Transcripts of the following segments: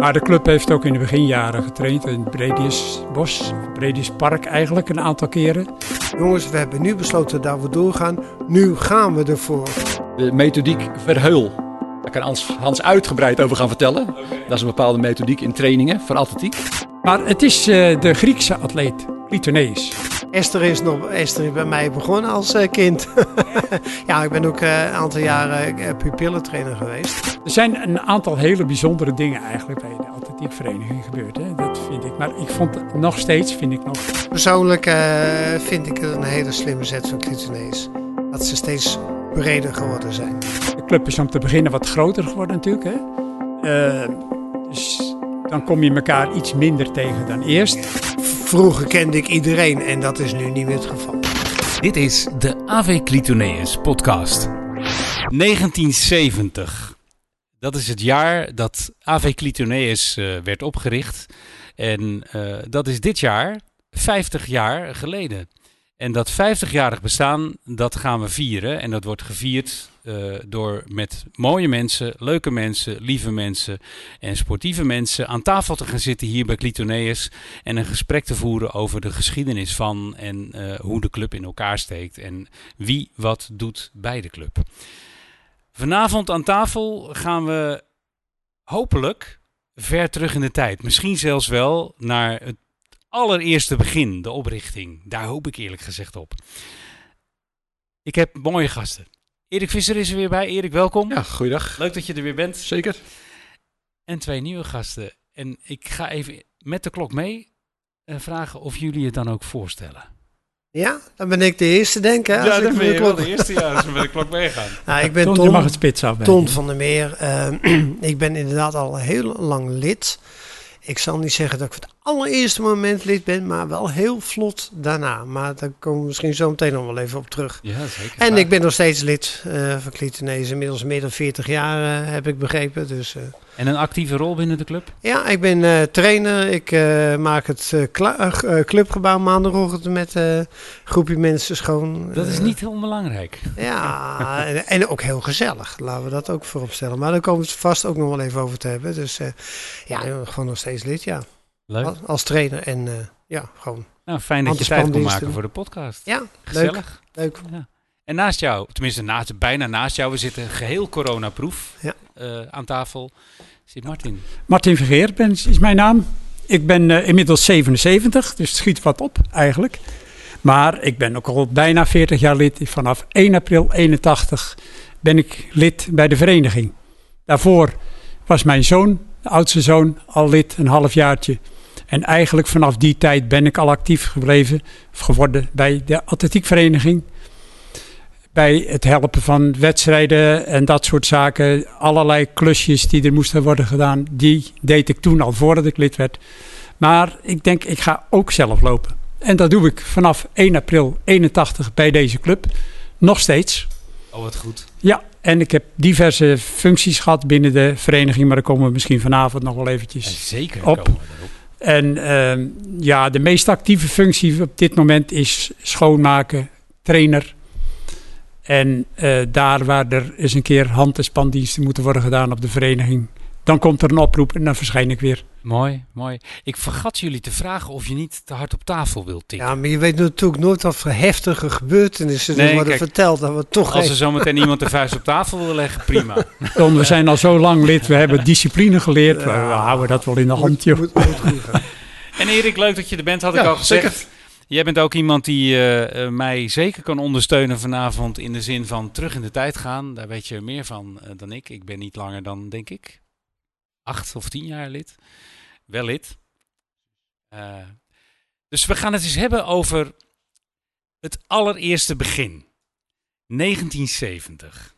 Maar de club heeft ook in de beginjaren getraind in Bredius Bos, Bredius Park eigenlijk een aantal keren. Jongens, we hebben nu besloten dat we doorgaan. Nu gaan we ervoor. De methodiek Verheul. Daar kan Hans, Hans uitgebreid over gaan vertellen. Dat is een bepaalde methodiek in trainingen voor atletiek. Maar het is uh, de Griekse atleet, Clitoneus. Esther is, nog, Esther is bij mij begonnen als uh, kind. ja, ik ben ook uh, een aantal jaren uh, pupillentrainer geweest. Er zijn een aantal hele bijzondere dingen eigenlijk bij de atletiekvereniging gebeurd. Hè? Dat vind ik. Maar ik vond het nog steeds, vind ik nog... Persoonlijk vind ik het een hele slimme zet van Clitoneus. Dat ze steeds breder geworden zijn. De club is om te beginnen wat groter geworden natuurlijk. Hè? dus dan kom je elkaar iets minder tegen dan eerst. Vroeger kende ik iedereen en dat is nu niet meer het geval. Dit is de AV Clitoneus podcast. 1970. Dat is het jaar dat AV Clitoneus uh, werd opgericht. En uh, dat is dit jaar 50 jaar geleden. En dat 50-jarig bestaan, dat gaan we vieren. En dat wordt gevierd uh, door met mooie mensen, leuke mensen, lieve mensen en sportieve mensen aan tafel te gaan zitten hier bij Clitoneus. En een gesprek te voeren over de geschiedenis van en uh, hoe de club in elkaar steekt. En wie wat doet bij de club. Vanavond aan tafel gaan we hopelijk ver terug in de tijd. Misschien zelfs wel naar het allereerste begin, de oprichting. Daar hoop ik eerlijk gezegd op. Ik heb mooie gasten. Erik Visser is er weer bij. Erik, welkom. Ja, goeiedag. Leuk dat je er weer bent. Zeker. En twee nieuwe gasten. En ik ga even met de klok mee uh, vragen of jullie het dan ook voorstellen. Ja, dan ben ik de eerste, denk ik. Ja, dan ben je wel de eerste, ja, als we met de klok meegaan. Nou, ik ben Ton, Ton, je mag het spits af. Ton van der Meer. Uh, ik ben inderdaad al heel lang lid. Ik zal niet zeggen dat ik voor het allereerste moment lid ben, maar wel heel vlot daarna. Maar daar komen we misschien zo meteen nog wel even op terug. Ja, zeker. En ik ben nog steeds lid uh, van Clitonees. Inmiddels meer dan 40 jaar uh, heb ik begrepen. Dus, uh, en een actieve rol binnen de club? Ja, ik ben trainer. Ik maak het clubgebouw maandagochtend met een groepje mensen schoon. Dat is niet onbelangrijk. Ja, en, en, ook heel gezellig. Laten we dat ook voorop stellen. Maar daar komen we het vast ook nog wel even over te hebben. Dus ja, gewoon nog steeds lid, ja. Leuk. Als, als trainer en uh, ja, gewoon. Nou, fijn dat je tijd kon maken voor de podcast. Ja, gezellig. Leuk. leuk. Ja. En naast jou, tenminste naast, bijna naast jou, we zitten geheel coronaproof ja. uh, aan tafel. Zit Martin. Martin Vergeer ben, is mijn naam. Ik ben uh, inmiddels 77, dus het schiet wat op eigenlijk. Maar ik ben ook al bijna 40 jaar lid. Vanaf 1 april 81 ben ik lid bij de vereniging. Daarvoor was mijn zoon, de oudste zoon, al lid, een halfjaartje. En eigenlijk vanaf die tijd ben ik al actief gebleven, geworden bij de atletiekvereniging. Bij het helpen van wedstrijden en dat soort zaken. Allerlei klusjes die er moesten worden gedaan, die deed ik toen al voordat ik lid werd. Maar ik denk, ik ga ook zelf lopen. En dat doe ik vanaf 1 april 81 bij deze club. Nog steeds. Oh, wat goed. Ja, en ik heb diverse functies gehad binnen de vereniging, maar daar komen we misschien vanavond nog wel eventjes ja, zeker op. En uh, ja, de meest actieve functie op dit moment is schoonmaken, trainer. En uh, daar waar er eens een keer hand- en spandiensten moeten worden gedaan op de vereniging, dan komt er een oproep en dan verschijn ik weer. Mooi, mooi. Ik vergat jullie te vragen of je niet te hard op tafel wilt tikken. Ja, maar je weet natuurlijk nooit wat voor heftige gebeurtenissen nee, er worden kijk, verteld. Dat we toch als er zometeen iemand de vuist op tafel wil leggen, prima. Don, we zijn al zo lang lid, we hebben discipline geleerd. Ja, we houden dat wel in de hand, joh. Moet, moet, moet en Erik, leuk dat je er bent, had ja, ik al gezegd. Zeker. Jij bent ook iemand die uh, mij zeker kan ondersteunen vanavond in de zin van terug in de tijd gaan. Daar weet je meer van uh, dan ik. Ik ben niet langer dan, denk ik, acht of tien jaar lid. Wel lid. Uh, dus we gaan het eens hebben over het allereerste begin. 1970.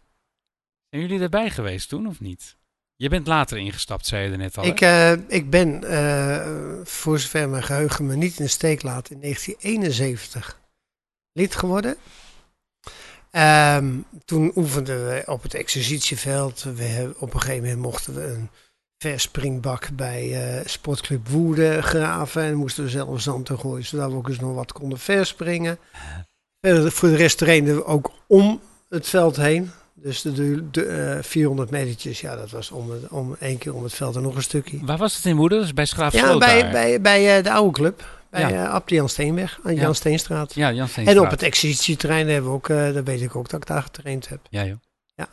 Zijn jullie erbij geweest toen of niet? Je bent later ingestapt, zei je er net al. Ik, uh, ik ben, uh, voor zover mijn geheugen me niet in de steek laat, in 1971 lid geworden. Um, toen oefenden we op het exercitieveld. We hebben, op een gegeven moment mochten we een verspringbak bij uh, Sportclub Woerden graven. En moesten we zelf zand te gooien, zodat we ook eens nog wat konden verspringen. Verder voor de rest trainden we ook om het veld heen. Dus de, de, de, eh, 400 metertjes, ja, dat was om, het, om één keer om het veld en nog een stukje. Waar was het in Woerden? Dus bij Ja, Schraafsloot bij, bij, bij eh, de oude club. Bij Ja. eh, Ab de Jan Steenweg, aan Ja. Jan Steenstraat. Ja, Jan En Steenstraat. op het exercitieterrein hebben we ook, eh daar weet ik ook dat ik daar getraind heb. Ja, joh. Ja.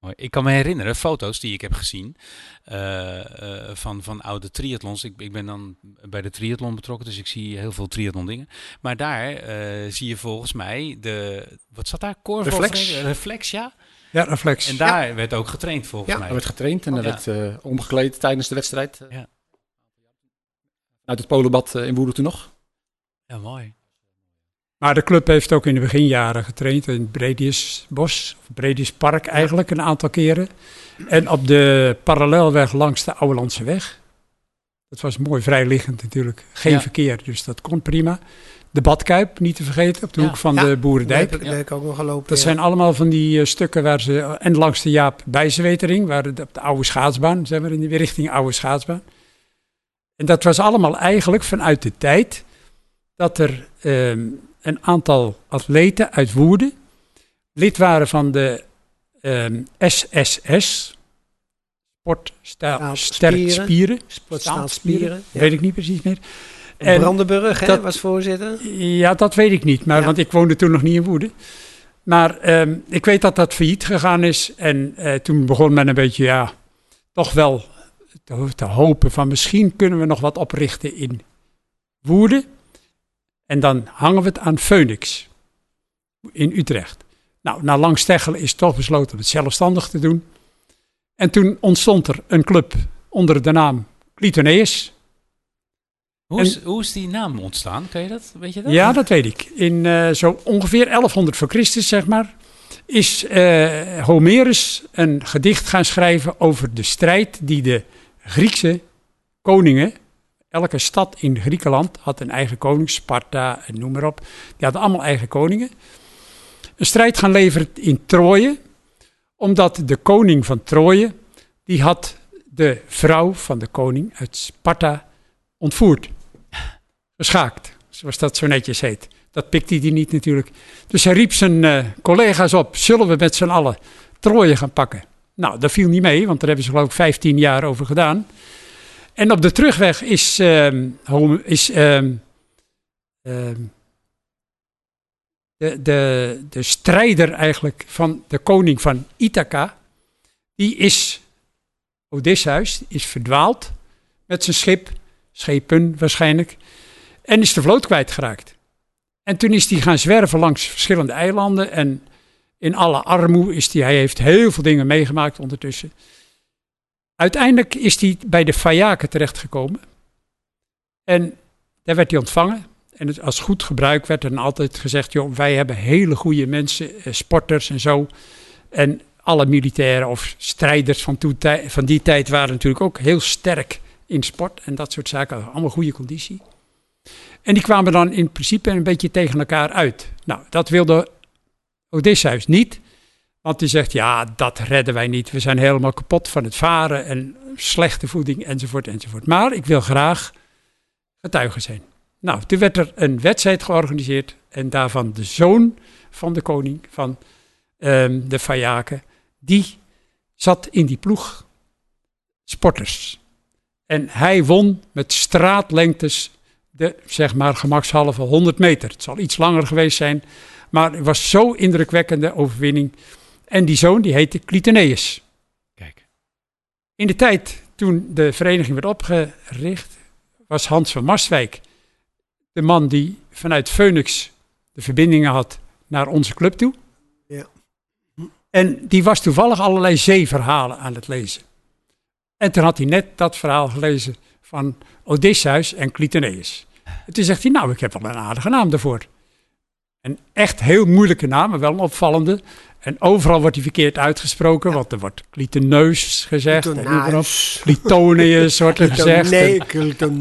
Mooi. Ik kan me herinneren, foto's die ik heb gezien eh, eh, van, van oude triathlons. Ik, ik ben dan bij de triathlon betrokken, dus ik zie heel veel triathlon dingen. Maar daar eh, zie je volgens mij de, wat zat daar? Korfbal- Reflex. Reflex, ja. Ja, reflex. En daar werd ook getraind volgens Ja. mij. Er werd getraind en er Ja. werd eh, omgekleed tijdens de wedstrijd. Ja. Uit het Polenbad in Woerden toen nog. Ja, mooi. Maar de club heeft ook in de beginjaren getraind in Brediusbos, of Brediuspark eigenlijk, een aantal keren. En op de parallelweg langs de Ouwelandse weg. Dat was mooi vrijliggend natuurlijk. Geen Ja. verkeer, dus dat kon prima. De Badkuip, niet te vergeten, op de Ja. hoek van Ja, de Boerendijk. daar heb ik ook nog gelopen. Dat zijn allemaal van die eh, stukken waar ze... En langs de Jaap Bijzewetering, waar de, op de oude schaatsbaan, zijn we in de richting oude schaatsbaan. En dat was allemaal eigenlijk vanuit de tijd dat er ehm, een aantal atleten uit Woerden lid waren van de ehm, SSS, Sport sta, Staat Sterk Spieren. Ja. weet ik niet precies meer. En- Brandenburg hè, was voorzitter. ja, dat weet ik niet, maar, Ja. want ik woonde toen nog niet in Woerden. Maar ehm, ik weet dat dat failliet gegaan is. En eh, toen begon men een beetje, ja, toch wel te, te hopen van misschien kunnen we nog wat oprichten in Woerden. En dan hangen we het aan Phoenix in Utrecht. Nou, na lang steggelen is toch besloten om het zelfstandig te doen. En toen ontstond er een club onder de naam Clitoneus. Hoe En- is, hoe is die naam ontstaan? Kan je dat? Weet je dat? Ja, dat weet ik. In eh, zo ongeveer 1100 voor Christus, zeg maar, is eh, Homerus een gedicht gaan schrijven over de strijd die de Griekse koningen, elke stad in Griekenland had een eigen koning, Sparta en noem maar op, die hadden allemaal eigen koningen. Een strijd gaan leveren in Troje, omdat de koning van Troje, die had de vrouw van de koning uit Sparta ontvoerd geschaakt, zoals dat zo netjes heet. Dat pikte hij niet natuurlijk. Dus hij riep zijn eh, collega's op, zullen we met z'n allen Troje gaan pakken? Nou, dat viel niet mee, want daar hebben ze geloof ik 15 jaar over gedaan. En op de terugweg is, ehm, is ehm, ehm, de, de, de strijder eigenlijk van de koning van Ithaca, die is, Odysseus, is verdwaald met zijn schip, schepen waarschijnlijk, en is de vloot kwijtgeraakt. En toen is hij gaan zwerven langs verschillende eilanden. En in alle armoe is hij, hij heeft heel veel dingen meegemaakt ondertussen. Uiteindelijk is hij bij de Fayaken terechtgekomen. En daar werd hij ontvangen. En als goed gebruik werd er altijd gezegd: joh, wij hebben hele goede mensen, eh, sporters en zo. En alle militairen of strijders van, van die tijd waren natuurlijk ook heel sterk in sport en dat soort zaken. Allemaal goede conditie. En die kwamen dan in principe een beetje tegen elkaar uit. Nou, dat wilde Odysseus niet. Want die zegt, ja, dat redden wij niet. We zijn helemaal kapot van het varen en slechte voeding enzovoort enzovoort. Maar ik wil graag getuige zijn. Nou, toen werd er een wedstrijd georganiseerd. En daarvan de zoon van de koning van ehm, de Fayaken, die zat in die ploeg sporters. En hij won met straatlengtes de, zeg maar, gemakshalve 100 meter. Het zal iets langer geweest zijn, maar het was zo indrukwekkende overwinning. En die zoon, die heette Clitoneus. Kijk. In de tijd toen de vereniging werd opgericht, was Hans van Marswijk de man die vanuit Phoenix de verbindingen had naar onze club toe. Ja. En die was toevallig allerlei zeeverhalen aan het lezen. En toen had hij net dat verhaal gelezen van Odysseus en Clitoneus. En toen zegt hij, nou, ik heb wel een aardige naam daarvoor. Een echt heel moeilijke naam, maar wel een opvallende. En overal wordt hij verkeerd uitgesproken, want er wordt Clitoneus gezegd. Clitoneus. Clitoneus wordt er gezegd. Nee,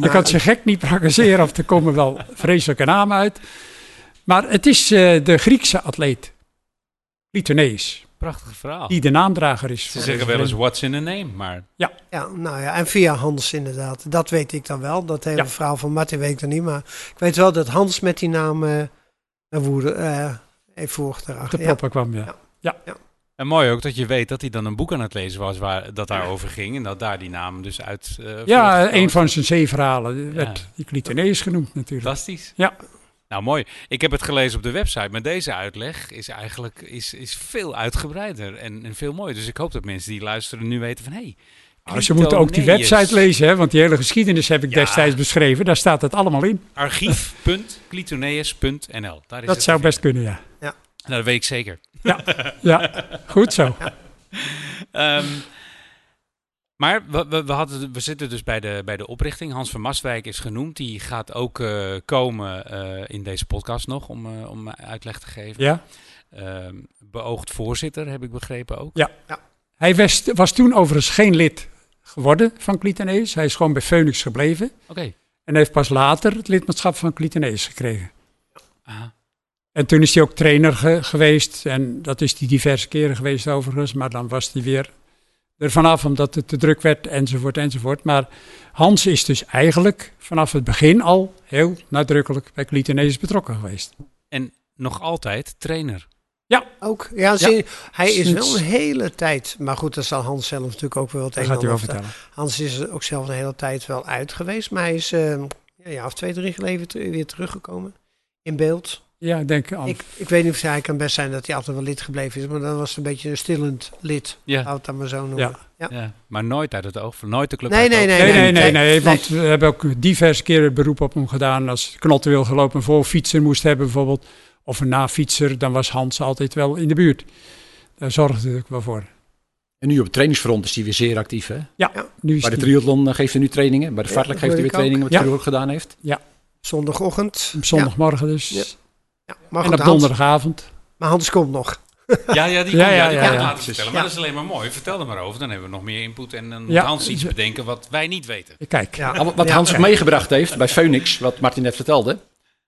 ik kan ze gek niet praktiseren of er komen wel vreselijke namen uit. Maar het is eh, de Griekse atleet, Clitoneus, Prachtig verhaal. die de naamdrager is. Ze zeggen wel eens what's in a name, maar Ja, nou ja, en via Hans inderdaad. Dat weet ik dan wel. Dat hele Ja. verhaal van Martin weet ik dan niet. Maar ik weet wel dat Hans met die naam eh naar Woerden eh heeft voorgedragen. De Ja. proppen kwam, ja. Ja. Ja. En mooi ook dat je weet dat hij dan een boek aan het lezen was waar dat daarover ging. En dat daar die naam dus uit. eh, Ja, een van zijn zeeverhalen werd Ja. die genoemd natuurlijk. Fantastisch. Ja. Nou, mooi. Ik heb het gelezen op de website, maar deze uitleg is eigenlijk is, is veel uitgebreider en, en veel mooier. Dus ik hoop dat mensen die luisteren nu weten van, hé, hey, Nou, ze moeten ook die website lezen, hè, want die hele geschiedenis heb ik Ja. destijds beschreven. Daar staat het allemaal in. Archief.clitoneus.nl. Daar is Dat het zou best kunnen, ja. Nou, dat weet ik zeker. Ja, goed zo. Ehm, maar we, we, we, hadden, we zitten dus bij de, bij de oprichting. Hans van Mastwijk is genoemd. Die gaat ook eh, komen eh, in deze podcast nog om, eh, om uitleg te geven. Ja. Ehm, beoogd voorzitter, heb ik begrepen ook. Hij was, was toen overigens geen lid geworden van Clitoneus. Hij is gewoon bij Phoenix gebleven. Oké. En heeft pas later het lidmaatschap van Clitoneus gekregen. Aha. En toen is hij ook trainer ge- geweest. En dat is hij diverse keren geweest overigens. Maar dan was hij weer er vanaf omdat het te druk werd enzovoort enzovoort. Maar Hans is dus eigenlijk vanaf het begin al heel nadrukkelijk bij Clitoneus betrokken geweest. En nog altijd trainer. Ook, ja, zie- hij is wel een hele tijd, maar goed, dat zal Hans zelf natuurlijk ook wel het een gaat hij wel vertellen. Hans is er ook zelf een hele tijd wel uit geweest, maar hij is eh, ja, ja, of twee, drie geleden weer teruggekomen in beeld. Ja, ik denk al. Ik, ik weet niet of hij kan best zijn dat hij altijd wel lid gebleven is, maar dan was het een beetje een stillend lid. Ja. Houd dat maar zo noemen. Ja. Ja. ja. Maar nooit uit het oog. van- Nooit de club Nee, uit het nee, oog. Nee, nee, nee, nee, nee, nee. want we hebben ook diverse keren beroep op hem gedaan. Als Knotten wil gelopen voor fietser moest hebben bijvoorbeeld, of een nafietser, dan was Hans altijd wel in de buurt. Daar zorgde ook wel voor. En nu op het trainingsfront is hij weer zeer actief. Hè? Nu is Bij de triathlon eh, geeft hij nu trainingen. Bij de Ja, vaartelijk geeft hij weer ik trainingen, wat Ja. hij ook gedaan heeft. Zondagochtend. op zondagmorgen dus. Ja. Ja. Maar en op Hans, donderdagavond. maar Hans komt nog. Ja, ja, die Ja, komt, ja, ja, die ja, ja. later vertellen. Maar Ja. dat is alleen maar mooi. Vertel er maar over. Dan hebben we nog meer input. En dan moet Ja. Hans iets bedenken wat wij niet weten. Kijk, Ja. Ah, wat- Ja. Hans meegebracht heeft bij Phoenix, wat Martin net vertelde.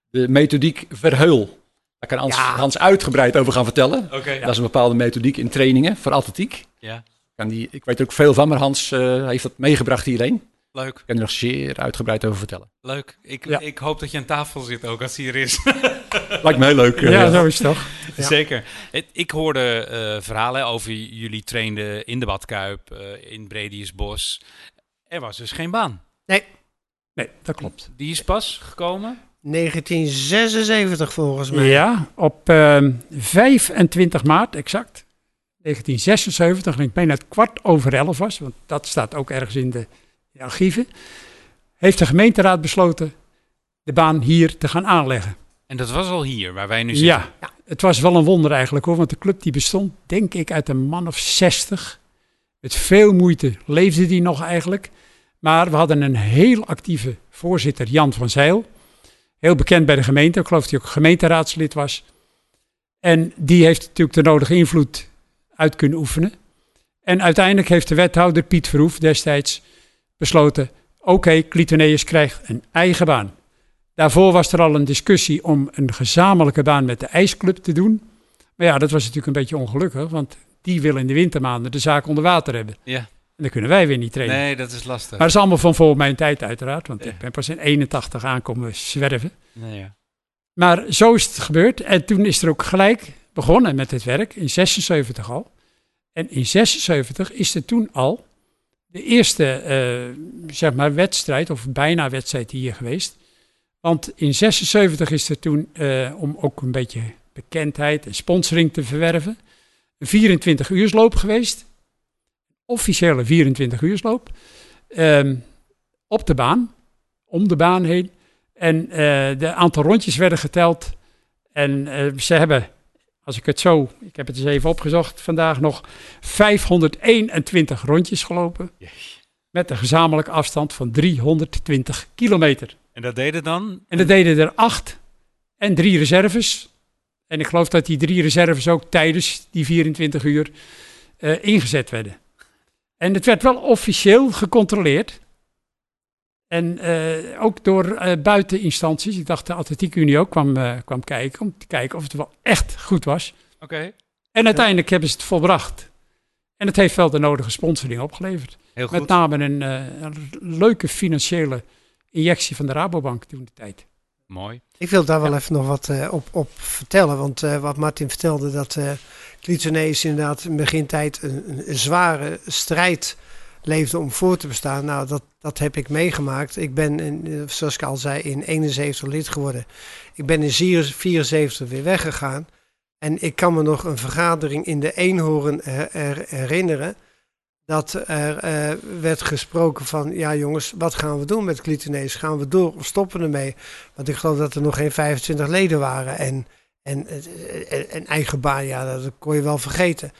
De methodiek Verheul. Daar kan Hans, Ja. Hans uitgebreid over gaan vertellen. Oké. Dat is een bepaalde methodiek in trainingen voor atletiek. Ja, Kan die, ik weet er ook veel van, maar Hans eh, heeft dat meegebracht hierheen. leuk. Kan er nog zeer uitgebreid over vertellen. Leuk. Ik, Ja. ik hoop dat je aan tafel zit ook als hij er is. Lijkt me heel leuk. eh, ja, zo is het toch. Ja. Zeker. Het- ik hoorde eh, verhalen over jullie trainden in de Badkuip, eh, in Brediusbos. Er was dus geen baan. Nee, dat klopt. Die is pas gekomen. 1976 volgens mij. Ja, op ehm, 25 maart exact. 1976, en ik dat het kwart over elf was, want dat staat ook ergens in de, archieven, heeft de gemeenteraad besloten de baan hier te gaan aanleggen. En dat was al hier, waar wij nu zitten. Ja, het was wel een wonder eigenlijk hoor, want de club die bestond denk ik uit een man of 60. Met veel moeite leefde die nog eigenlijk. Maar we hadden een heel actieve voorzitter, Jan van Zeil. Heel bekend bij de gemeente, ik geloof dat hij ook gemeenteraadslid was. En die heeft natuurlijk de nodige invloed uit kunnen oefenen. En uiteindelijk heeft de wethouder Piet Verhoef destijds besloten... oké, Clitoneus krijgt een eigen baan. Daarvoor was er al een discussie om een gezamenlijke baan met de ijsclub te doen. Maar ja, dat was natuurlijk een beetje ongelukkig, want die willen in de wintermaanden de zaak onder water hebben. Ja. En dan kunnen wij weer niet trainen. Nee, dat is lastig. Maar dat is allemaal van voor mijn tijd uiteraard, want Ja. ik ben pas in 81 aankomen zwerven. Nee, ja. Maar zo is het gebeurd en toen is er ook gelijk begonnen met het werk, in 76 al. En in 76 is er toen al de eerste eh, zeg maar wedstrijd, of bijna wedstrijd hier geweest. Want in 76 is er toen, eh, om ook een beetje bekendheid en sponsoring te verwerven, een 24 uursloop geweest. Officiële 24 uursloop. Ehm, op de baan, om de baan heen. En eh de aantal rondjes werden geteld. En eh, ze hebben, als ik het zo, ik heb het eens even opgezocht vandaag nog, 521 rondjes gelopen. Met een gezamenlijke afstand van 320 kilometer. En dat deden dan? En dat deden er acht en drie reserves. En ik geloof dat die drie reserves ook tijdens die 24 uur eh, ingezet werden. En het werd wel officieel gecontroleerd. En eh, ook door eh, buiteninstanties. Ik dacht de Atletiek Unie ook kwam, eh, kwam kijken. Om te kijken of het wel echt goed was. Oké, En uiteindelijk hebben ze het volbracht. En het heeft wel de nodige sponsoring opgeleverd. heel goed. Met name een, eh, een leuke financiële injectie van de Rabobank toen de tijd. Mooi. Ik wil daar wel even nog wat eh, op, op vertellen. Want eh, wat Martin vertelde, dat eh Clitoné is inderdaad in begintijd een, een zware strijd leefde om voor te bestaan. Nou, dat, dat heb ik meegemaakt. Ik ben, in, zoals ik al zei, in 71 lid geworden. Ik ben in 74 weer weggegaan. En ik kan me nog een vergadering in de Eenhoorn herinneren. Dat er eh, werd gesproken van, ja jongens, wat gaan we doen met clitonees? Gaan we door of stoppen ermee? Want ik geloof dat er nog geen 25 leden waren. En, en, en, eigen baan, ja, dat kon je wel vergeten.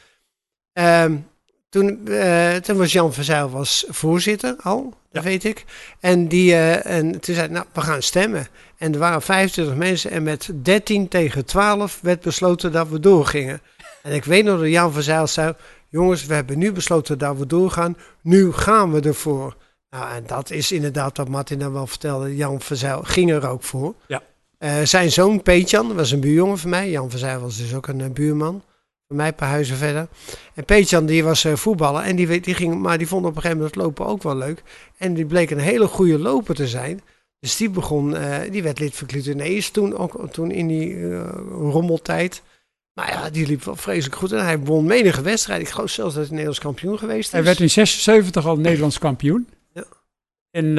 Um, toen, uh, toen was Jan Verzuil was voorzitter al, dat weet ik. En, die, uh, en toen zei nou, we gaan stemmen. En er waren 25 mensen en met 13 tegen 12 werd besloten dat we doorgingen. En ik weet nog dat Jan Verzuil zei, jongens, we hebben nu besloten dat we doorgaan. Nu gaan we ervoor. Nou, en dat is inderdaad wat Martin dan wel vertelde. Jan Verzuil ging er ook voor. Ja. Uh, zijn zoon Peetjan was een buurjongen van mij. Jan Verzuil was dus ook een buurman mij een paar huizen verder. En Peetjan die was uh, voetballer en die, die ging, maar die vond op een gegeven moment het lopen ook wel leuk. En die bleek een hele goede loper te zijn. Dus die begon, die werd lid van Clutenees toen, ook toen in die rommeltijd. Maar ja, die liep wel vreselijk goed en hij won menige wedstrijd. Ik geloof zelfs dat hij Nederlands kampioen geweest is. Hij werd in 76 al Nederlands kampioen. Ja. En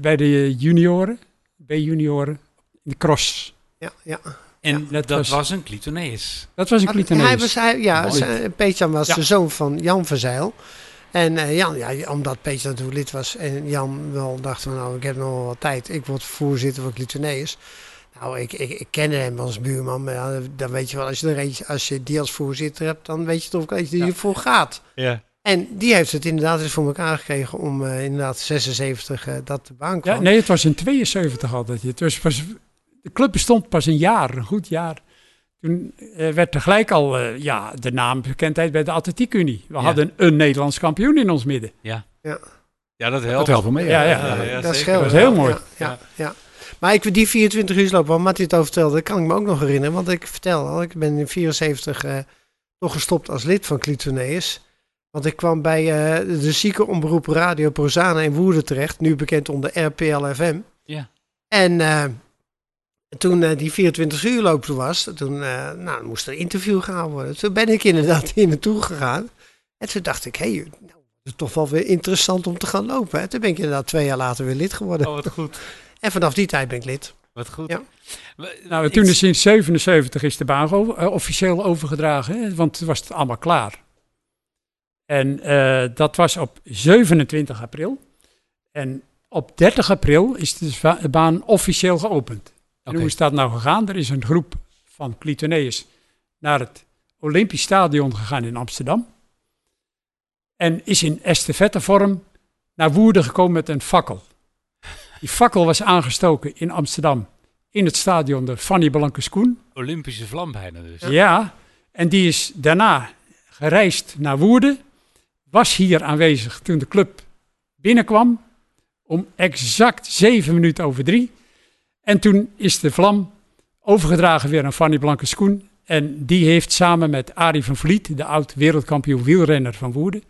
bij de junioren, B-junioren, de cross. Ja, ja. En dat, was, was, een Clitoneus. Dat was een Clitoneus. Hij was, hij, ja, Peetjan was de zoon van Jan Verzeil. En uh, Jan, ja, omdat Peetjan natuurlijk lid was en Jan wel dacht van nou, ik heb nog wel wat tijd. Ik word voorzitter van Clitoneus. Nou, ik, ik, ik kende hem als buurman, maar ja, dan weet je wel, als je, er eentje, als je die als voorzitter hebt, dan weet je toch dat je ervoor gaat. Ja. En die heeft het inderdaad eens voor elkaar gekregen om uh, inderdaad 76 uh, dat de baan kwam. Ja, nee, het was in 72 altijd. Het was, was de club bestond pas een jaar, een goed jaar. Toen uh, werd tegelijk al uh, ja, de naam bekendheid bij de Atletiek Unie. We ja. hadden een Nederlands kampioen in ons midden. Ja, ja. ja dat helpt. Dat helpt mee. Ja, ja, ja, ja, dat, dat is heel mooi. Ja, ja, Maar ik, die 24 uur lopen, waar Martin het over vertelde, kan ik me ook nog herinneren. Want ik vertel al, ik ben in 74 uh, nog gestopt als lid van Clitoneus. Want ik kwam bij uh, de zieke omroep Radio Prozana in Woerden terecht, nu bekend onder RPL-FM. Ja. En uh, toen uh, die 24 uur lopen was, toen uh, nou, moest er een interview gaan worden. Toen ben ik inderdaad hier naartoe gegaan. En toen dacht ik, hé, hey, nou, het is toch wel weer interessant om te gaan lopen. Hè? Toen ben ik inderdaad twee jaar later weer lid geworden. Oh, wat goed. En vanaf die tijd ben ik lid. Wat goed. Ja. Nou, toen is in 77 is de baan uh, officieel overgedragen, hè, want toen was het allemaal klaar. En dat was op 27 april. En op 30 april is de baan officieel geopend. En hoe is dat nou gegaan? Er is een groep van Clitoneus naar het Olympisch Stadion gegaan in Amsterdam. En is in estafettevorm naar Woerden gekomen met een fakkel. Die fakkel was aangestoken in Amsterdam. In het stadion de Fanny Koen. Olympische vlam bijna dus. Ja, en die is daarna gereisd naar Woerden. Was hier aanwezig toen de club binnenkwam. Om exact zeven minuten over drie en toen is de vlam overgedragen weer aan Fanny Blanke-Schoen. En die heeft samen met Arie van Vliet, de oud wereldkampioen wielrenner van Woerden,